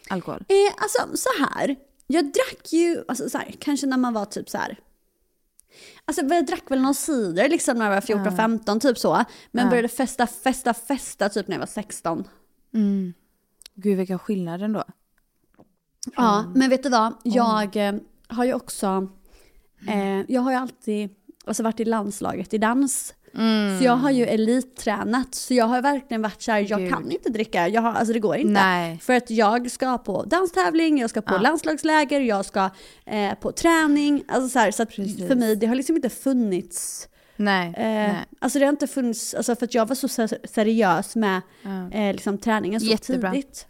alkohol? Eh, alltså så här. jag drack ju, alltså så här, kanske när man var typ så här. Alltså jag drack väl någon cider liksom när jag var 14-15 typ så. Men började festa, festa, festa typ när jag var 16. Gud vilka skillnader ändå. Ja, men vet du vad? Jag eh, har ju också, eh, jag har ju alltid alltså, varit i landslaget i dans. Så jag har ju elittränat. Så jag har verkligen varit så här, jag Gud. kan inte dricka. Jag har, alltså det går inte. Nej. För att jag ska på danstävling, jag ska på landslagsläger, jag ska eh, på träning. Alltså så här, så för mig, det har liksom inte funnits Nej. Eh, nej. alltså det har inte funnits, alltså för att jag var så ser- seriös med eh, liksom träningen så Jättebra. tidigt.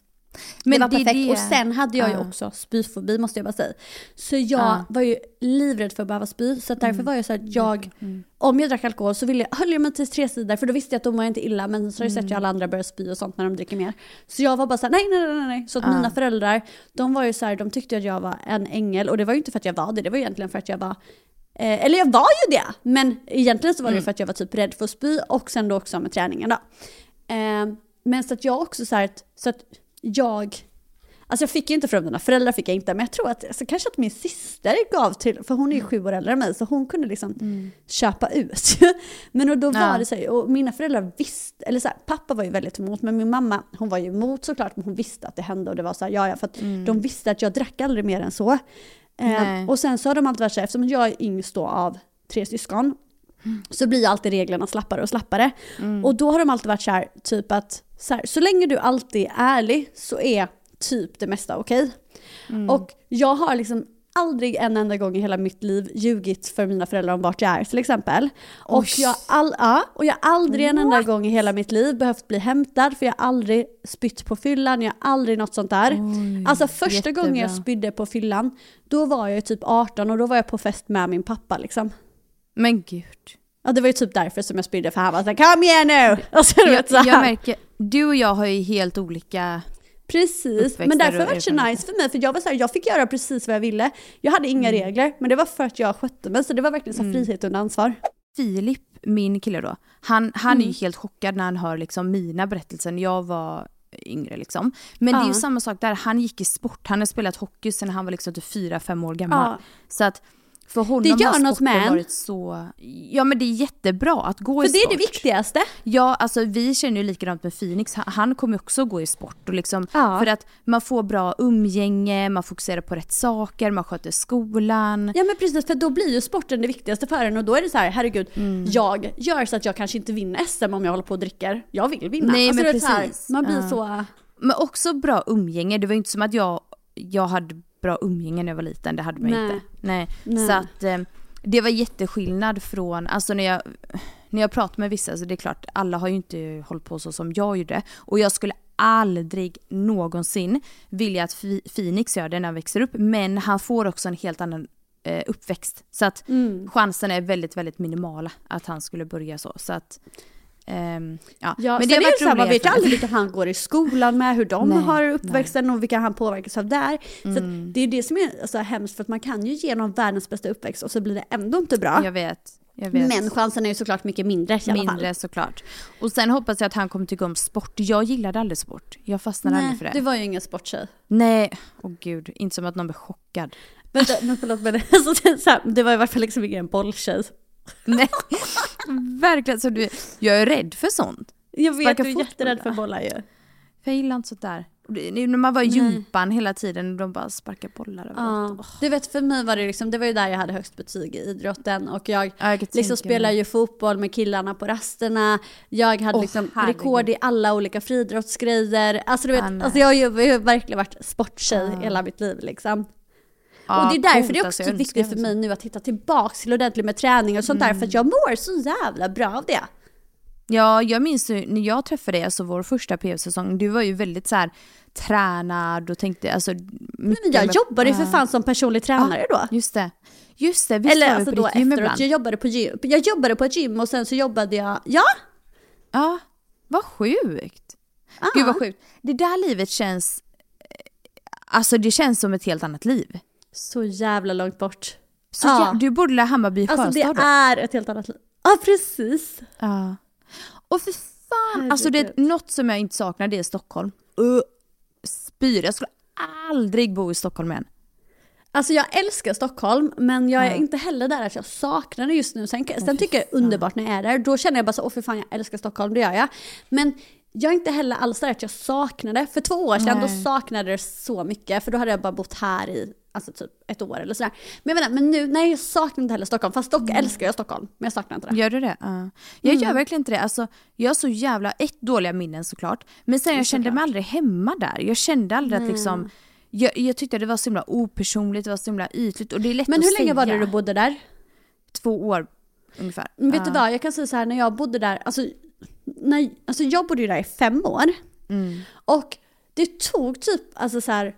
Men det var det perfekt. det- Och sen hade jag ju Ja. också spyfobi måste jag bara säga. Så jag Ja. var ju livrädd för att behöva spy. Så att därför Mm. var jag så att jag, om jag drack alkohol så ville jag, höll jag mig till tre sidor för då visste jag att de var inte illa men så har jag sett Mm. ju alla andra börja spy och sånt när de dricker mer. Så jag var bara såhär, nej nej nej nej. Så att mina föräldrar, de var ju så här, de tyckte att jag var en ängel och det var ju inte för att jag var det, det var egentligen för att jag var Eh, eller jag var ju det, men egentligen så var det ju för att jag var typ rädd för att spy och sen då också med träningen då. Eh, men så att jag också så här, att- så att jag, alltså jag fick ju inte från mina föräldrar, fick jag inte, men jag tror att, alltså kanske att min syster gav till, för hon är ju sju år äldre än mig, så hon kunde liksom köpa ut. men och då var Ja. det så här, och mina föräldrar visste, eller så här, pappa var ju väldigt emot, men min mamma, hon var ju emot såklart, men hon visste att det hände och det var så här, ja ja, för att de visste att jag drack aldrig mer än så. Eh, och sen så har de alltid varit så här, eftersom jag är yngst då av tre syskon, så blir alltid reglerna slappare och slappare. Och då har de alltid varit så här, typ att så, här, så länge du alltid är ärlig så är typ det mesta okej. Och jag har liksom aldrig en enda gång i hela mitt liv ljugit för mina föräldrar om vart jag är till exempel. Och Oj. jag, all, ja, och jag har aldrig en enda gång i hela mitt liv behövt bli hämtad för jag har aldrig spytt på fyllan, jag har aldrig något sånt där. alltså första gången jag jättebra. spydde på fyllan, då var jag typ 18 och då var jag på fest med min pappa liksom. Men gud. Ja det var ju typ därför som jag spydde för han var såhär kom igen nu! Och så, Jag, vet, så jag märker, du och jag har ju helt olika... Precis, men därför var det så nice för mig för jag var så här, jag fick göra precis vad jag ville. Jag hade inga Mm. regler, men det var för att jag skötte mig så det var verkligen så här frihet under ansvar. Filip, min kille då, han, han är Mm. ju helt chockad när han hör liksom mina berättelser när jag var yngre liksom. Men det är ju Ja. samma sak där, han gick i sport, han har spelat hockey sedan han var liksom typ 4-5 år gammal. Ja. Så att för honom Det gör har något med varit så... Ja men det är jättebra att gå i För det sport. är det viktigaste. Ja, alltså vi känner ju likadant med Phoenix. Han, kommer också gå i sport. Och liksom, Ja. För att man får bra umgänge, man fokuserar på rätt saker, man sköter skolan. Ja men precis, för då blir ju sporten det viktigaste för en och då är det så här, herregud, Mm. jag gör så att jag kanske inte vinner SM om jag håller på och dricker. Jag vill vinna. Nej, alltså, men så här, precis. man blir Ja. så... Men också bra umgänge. Det var ju inte som att jag, jag hade bra umgänge när jag var liten. Det hade man Nej. inte. Nej. Nej. Så att eh, det var jätteskillnad från, alltså när jag, när jag pratar med vissa, så det är klart, alla har ju inte hållit på så som jag gjorde. Och jag skulle aldrig någonsin vilja att Phoenix gör det när han växer upp. Men han får också en helt annan eh, uppväxt. Så att Mm. chansen är väldigt, väldigt minimala att han skulle börja så. Så att, ehm, ja. Ja, men det det så här, man vet ju aldrig vilka han går i skolan med, hur de Nej, har uppväxten och vilka han påverkas av där. Så Mm. det är det som är så här hemskt för att man kan ju ge någon världens bästa uppväxt och så blir det ändå inte bra. Jag vet. Jag vet. Men chansen är ju såklart mycket mindre i alla fall. Mindre såklart. Och sen hoppas jag att han kommer tycka om sport. Jag gillade aldrig sport. Jag fastnade aldrig Nej, för det. du var ju ingen sporttjej. Nej, åh gud. Inte som att någon blir chockad. Vänta, förlåt men alltså, det, så var i alla fall liksom ingen bolltjej. Nej, verkligen. Så du, jag är rädd för sånt. Jag vet, Sparka du är jätterädd för bollar ju. För jag gillar inte sånt där. När man var i gympan hela tiden och de bara sparkar bollar överallt. Ja. Du vet för mig var det liksom, det var ju där jag hade högst betyg i idrotten och jag Ja, jag liksom spelade ju fotboll med killarna på rasterna. Jag hade Åh, liksom herregud. rekord i alla olika friidrottsgrejer. Alltså du vet, Ah, alltså jag har ju, jag har ju verkligen varit sporttjej Ah. hela mitt liv liksom. Ja, och det är därför det är alltså. också Jag viktigt önskar för mig nu att hitta tillbaks till ordentligt med träning och sånt där för att jag mår så jävla bra av det. Ja, jag minns ju när jag träffade dig, alltså vår första PO-säsong, du var ju väldigt så här tränad och tänkte alltså... Men jag jobbade ju för fan som personlig tränare då. Just det. Just det, visst Eller var vi alltså på då ditt gym efteråt, ibland? jag jobbade på gym. Jag jobbade på ett gym och sen så jobbade jag, ja, Ja, vad sjukt. Gud vad sjukt. Det där livet känns, eh, alltså det känns som ett helt annat liv. Så jävla långt bort. Så Ja. ja. Du bodde i Hammarby Alltså det Sjöstad då? är ett helt annat liv. Ja precis. Ja. Och för fan, alltså det är Herregud. något som jag inte saknar det är Stockholm. Uh, spyr, jag skulle aldrig bo i Stockholm igen. Alltså jag älskar Stockholm men jag är inte heller där att jag saknar det just nu. Sen, sen tycker jag det är underbart när jag är där. Då känner jag bara så, åh för fan jag älskar Stockholm, det gör jag. Men jag är inte heller alls där att jag saknar det. För två år sedan då Nej. saknade jag det så mycket för då hade jag bara bott här i alltså typ ett år eller sådär. Men jag menar, men nu, nej jag saknar inte heller Stockholm. Fast dock älskar jag Stockholm, men jag saknar inte det. Gör du det? Ja. Jag gör verkligen inte det. Alltså, jag har så jävla, ett dåliga minnen såklart. Men sen jag kände mig aldrig hemma där. Jag kände aldrig att liksom, jag, jag tyckte det var så himla opersonligt, det var så himla ytligt och det är lätt Men att hur länge var säga. det du bodde där? Två år ungefär. Men vet Ja. du vad, jag kan säga så här när jag bodde där, alltså, när, alltså jag bodde ju där i fem år. Mm. Och det tog typ, alltså så här,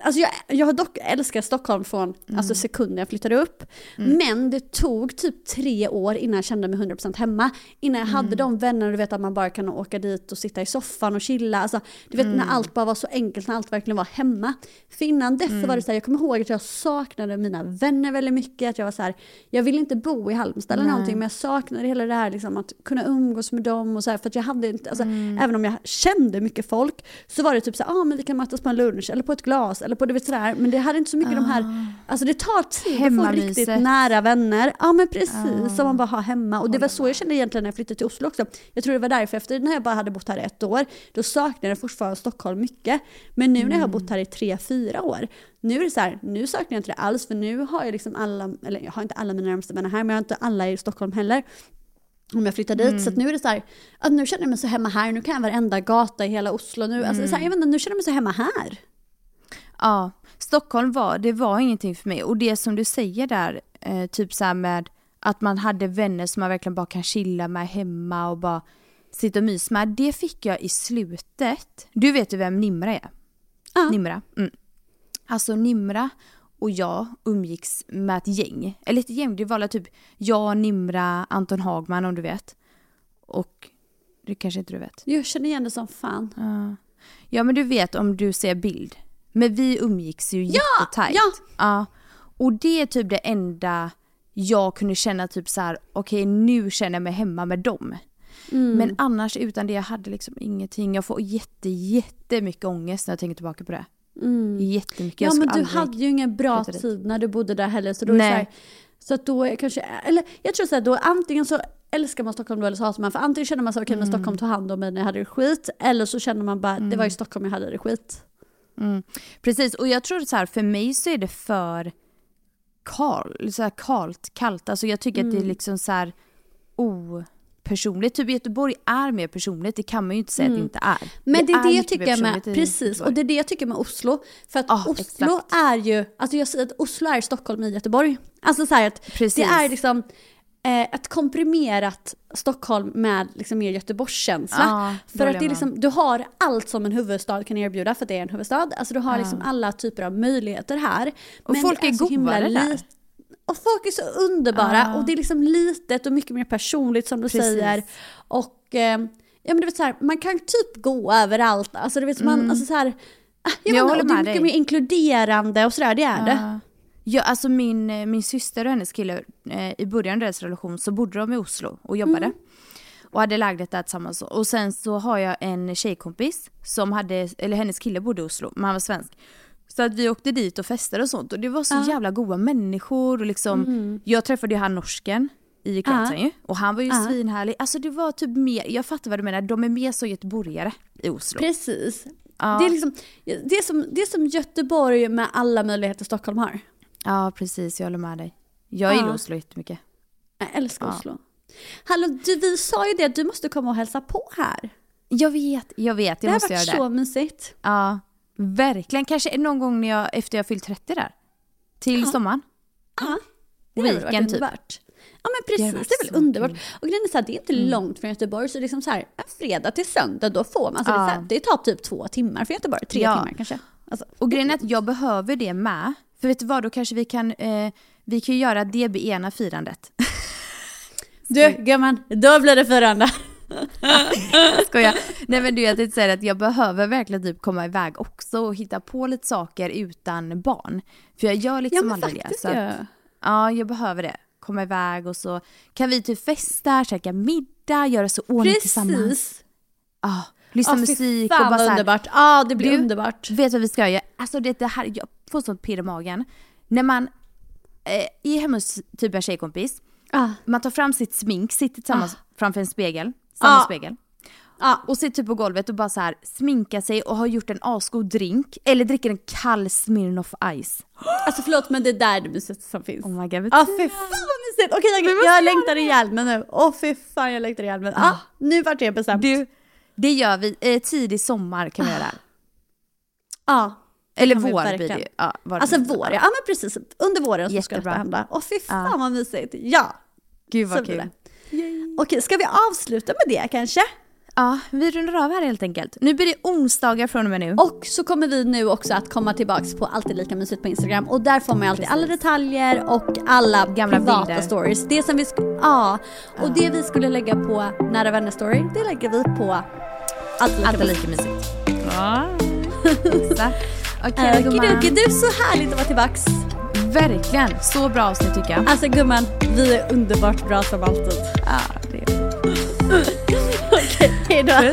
Alltså jag, jag har dock älskat Stockholm från Mm. alltså sekunden jag flyttade upp. Men det tog typ tre år innan jag kände mig 100% hemma. Innan jag Mm. hade de vänner, du vet att man bara kan åka dit och sitta i soffan och chilla. Alltså, du vet Mm. när allt bara var så enkelt, när allt verkligen var hemma. För innan dess så Mm. var det så här, jag kommer ihåg att jag saknade mina vänner väldigt mycket. Att jag var så här, jag ville inte bo i Halmstad eller någonting men jag saknade hela det här liksom, att kunna umgås med dem och så här, för att jag hade inte, alltså, Mm. även om jag kände mycket folk så var det typ så här, ah, men vi kan mötas på en lunch eller på ett glas eller på du vet sådär. Men det hade inte så mycket de här, alltså det tar tid att få riktigt nära vänner. Ja men precis, som man bara har hemma. Och det var så jag kände egentligen när jag flyttade till Oslo också. Jag tror det var därför efter när jag bara hade bott här i ett år, då saknade jag fortfarande Stockholm mycket. Men nu när jag har bott här i tre, fyra år, nu är det så här, nu saknar jag inte det alls för nu har jag liksom alla, eller jag har inte alla mina närmaste vänner här men jag har inte alla i Stockholm heller om jag flyttar dit. Så att nu är det så här, att nu känner jag mig så hemma här, nu kan jag varenda gata i hela Oslo. Nu, alltså, så här, jag vet inte, nu känner jag mig så hemma här. Ja, Stockholm var, det var ingenting för mig. Och det som du säger där, eh, typ så med att man hade vänner som man verkligen bara kan chilla med hemma och bara sitta och mys med. Det fick jag i slutet. Du vet ju vem Nimra är? Ja. Nimra. Mm. Alltså Nimra och jag umgicks med ett gäng. Eller ett gäng, det var typ jag, Nimra, Anton Hagman om du vet. Och det kanske inte du vet. Jag känner igen det som fan. Ja. Ja men du vet om du ser bild. Men vi umgicks ju jättetajt. ja. ja. Och det är typ det enda jag kunde känna typ så här: okej nu känner jag mig hemma med dem. Mm. Men annars utan det, jag hade liksom ingenting. Jag får jätte, jättemycket ångest när jag tänker tillbaka på det. Jättemycket. Ja men du hade ju ingen bra dit. tid när du bodde där heller. Så, då är det så, Nej. här, så att då är kanske, eller jag tror så här, då antingen så älskar man Stockholm då eller så hatar man. För antingen känner man så okej men Mm. Stockholm tog hand om mig när jag hade det skit. Eller så känner man bara, det var i Stockholm jag hade det skit. Mm. Precis, och jag tror så här, för mig så är det för kal, så här kalt, kallt. Alltså jag tycker att det är liksom så här opersonligt. Typ Göteborg är mer personligt, det kan man ju inte säga att det inte är. Men det är det jag tycker med, precis, och det är det jag tycker med Oslo. För att Ja, Oslo exakt. är ju, alltså jag säger att Oslo är Stockholm i Göteborg. Alltså så här att Precis. det är liksom eh, ett komprimerat Stockholm med liksom mer Göteborgskänsla. Det för att det är med liksom, du har allt som en huvudstad kan erbjuda för att det är en huvudstad. Alltså du har liksom alla typer av möjligheter här. Och folk det är himla godare där. Och folk är så underbara Ja. och det är liksom litet och mycket mer personligt som du Precis. säger. Och eh, ja men du vet så här, man kan typ gå överallt. Alltså du vet man, alltså så här, ah, jag, Jag håller och det är med mycket dig. mer inkluderande och sådär, det är det. Ja. Ja, alltså min, eh, min syster och hennes kille, eh, i början av deras relation så bodde de i Oslo och jobbade. Mm. Och hade lägenhet där tillsammans. Och sen så har jag en tjejkompis som hade, eller hennes kille bodde i Oslo, men han var svensk. Så att vi åkte dit och festade och sånt och det var så jävla goda människor och liksom, Mm. jag träffade ju han norsken i Kroatien ju. Och han var ju svinhärlig. Alltså det var typ mer, jag fattar vad du menar, de är mer så göteborgare i Oslo. Precis. Ja. Det, är liksom, det, är som, det är som Göteborg med alla möjligheter Stockholm har. Ja precis, jag håller med dig. Jag gillar Ja. Oslo jättemycket. Jag älskar Oslo. Hallå, du, vi sa ju det att du måste komma och hälsa på här. Jag vet, jag vet, Det jag har måste göra varit det. så mysigt. Ja, verkligen. Kanske någon gång när jag, efter jag fyllt 30 där. Till sommaren. Ja, det har varit Weekend typ. underbart. Ja men Det precis, varit det är väl underbart. Och grejen är så här, det är inte långt från Göteborg, så liksom så här, en fredag till söndag, då får man. Alltså det, är så här, Ja. det tar typ två timmar för Göteborg, tre Ja. timmar kanske. Alltså, Och grejen är att jag behöver det med. För vet du vad, då kanske vi kan, eh, vi kan göra det blir ena firandet. du gumman, då blir det firande. Skojar. Nej men du jag tänkte säga att jag behöver verkligen typ komma iväg också och hitta på lite saker utan barn. För jag gör Ja liksom men aldrig det. Så att, ja. ja, jag behöver det. Komma iväg och så kan vi typ festa, käka middag, göra så ordning tillsammans. Precis. Ja, lyssna Ja, fy musik och bara så här, underbart. Ja det blir Du, underbart. Vet vad vi ska göra? Alltså det, det här, jag får sånt pirr i magen. När man eh, är hemma hos typ en tjejkompis, Ah. man tar fram sitt smink, sitter tillsammans framför en spegel, samma Ah. spegel. Ja. Och sitter typ på golvet och bara så här sminkar sig och har gjort en asgod drink. Eller dricker en kall Smirnoff Ice. Alltså förlåt men det där är det mysigaste som finns. Oh my god, Ja fy fan vad mysigt! Okej jag, jag längtar ihjäl mig nu. Åh fy fan jag längtar ihjäl mig. Ah, nu vart det bestämt. Du, det gör vi eh, tidig sommar kan vi göra det här. Ja. Eller vår blir det ju. Ja, var Alltså vår ja. ja men precis. Under våren så ska Jättebra. detta hända. Åh fy fan Ja. vad mysigt. Ja. Gud Så vad blir kul. Okej ska vi avsluta med det kanske? Ja, vi rundar av här helt enkelt. Nu blir det onsdagar från och med nu. Och så kommer vi nu också att komma tillbaks på Alltid Lika Mysigt på Instagram och där får man ju alltid alla detaljer och alla Gamla privata bilder. stories. Det som vi, ja, och det vi skulle lägga på Nära Vänner Story, det lägger vi på Alltid Lika Alltid lika mysigt. Ja, exakt. Okej Okay, gumman. Okidoki, du är så härligt att vara tillbaks. Verkligen. Så bra avsnitt tycker jag. Alltså gumman, vi är underbart bra som alltid. Ja, det är Okej, hejdå.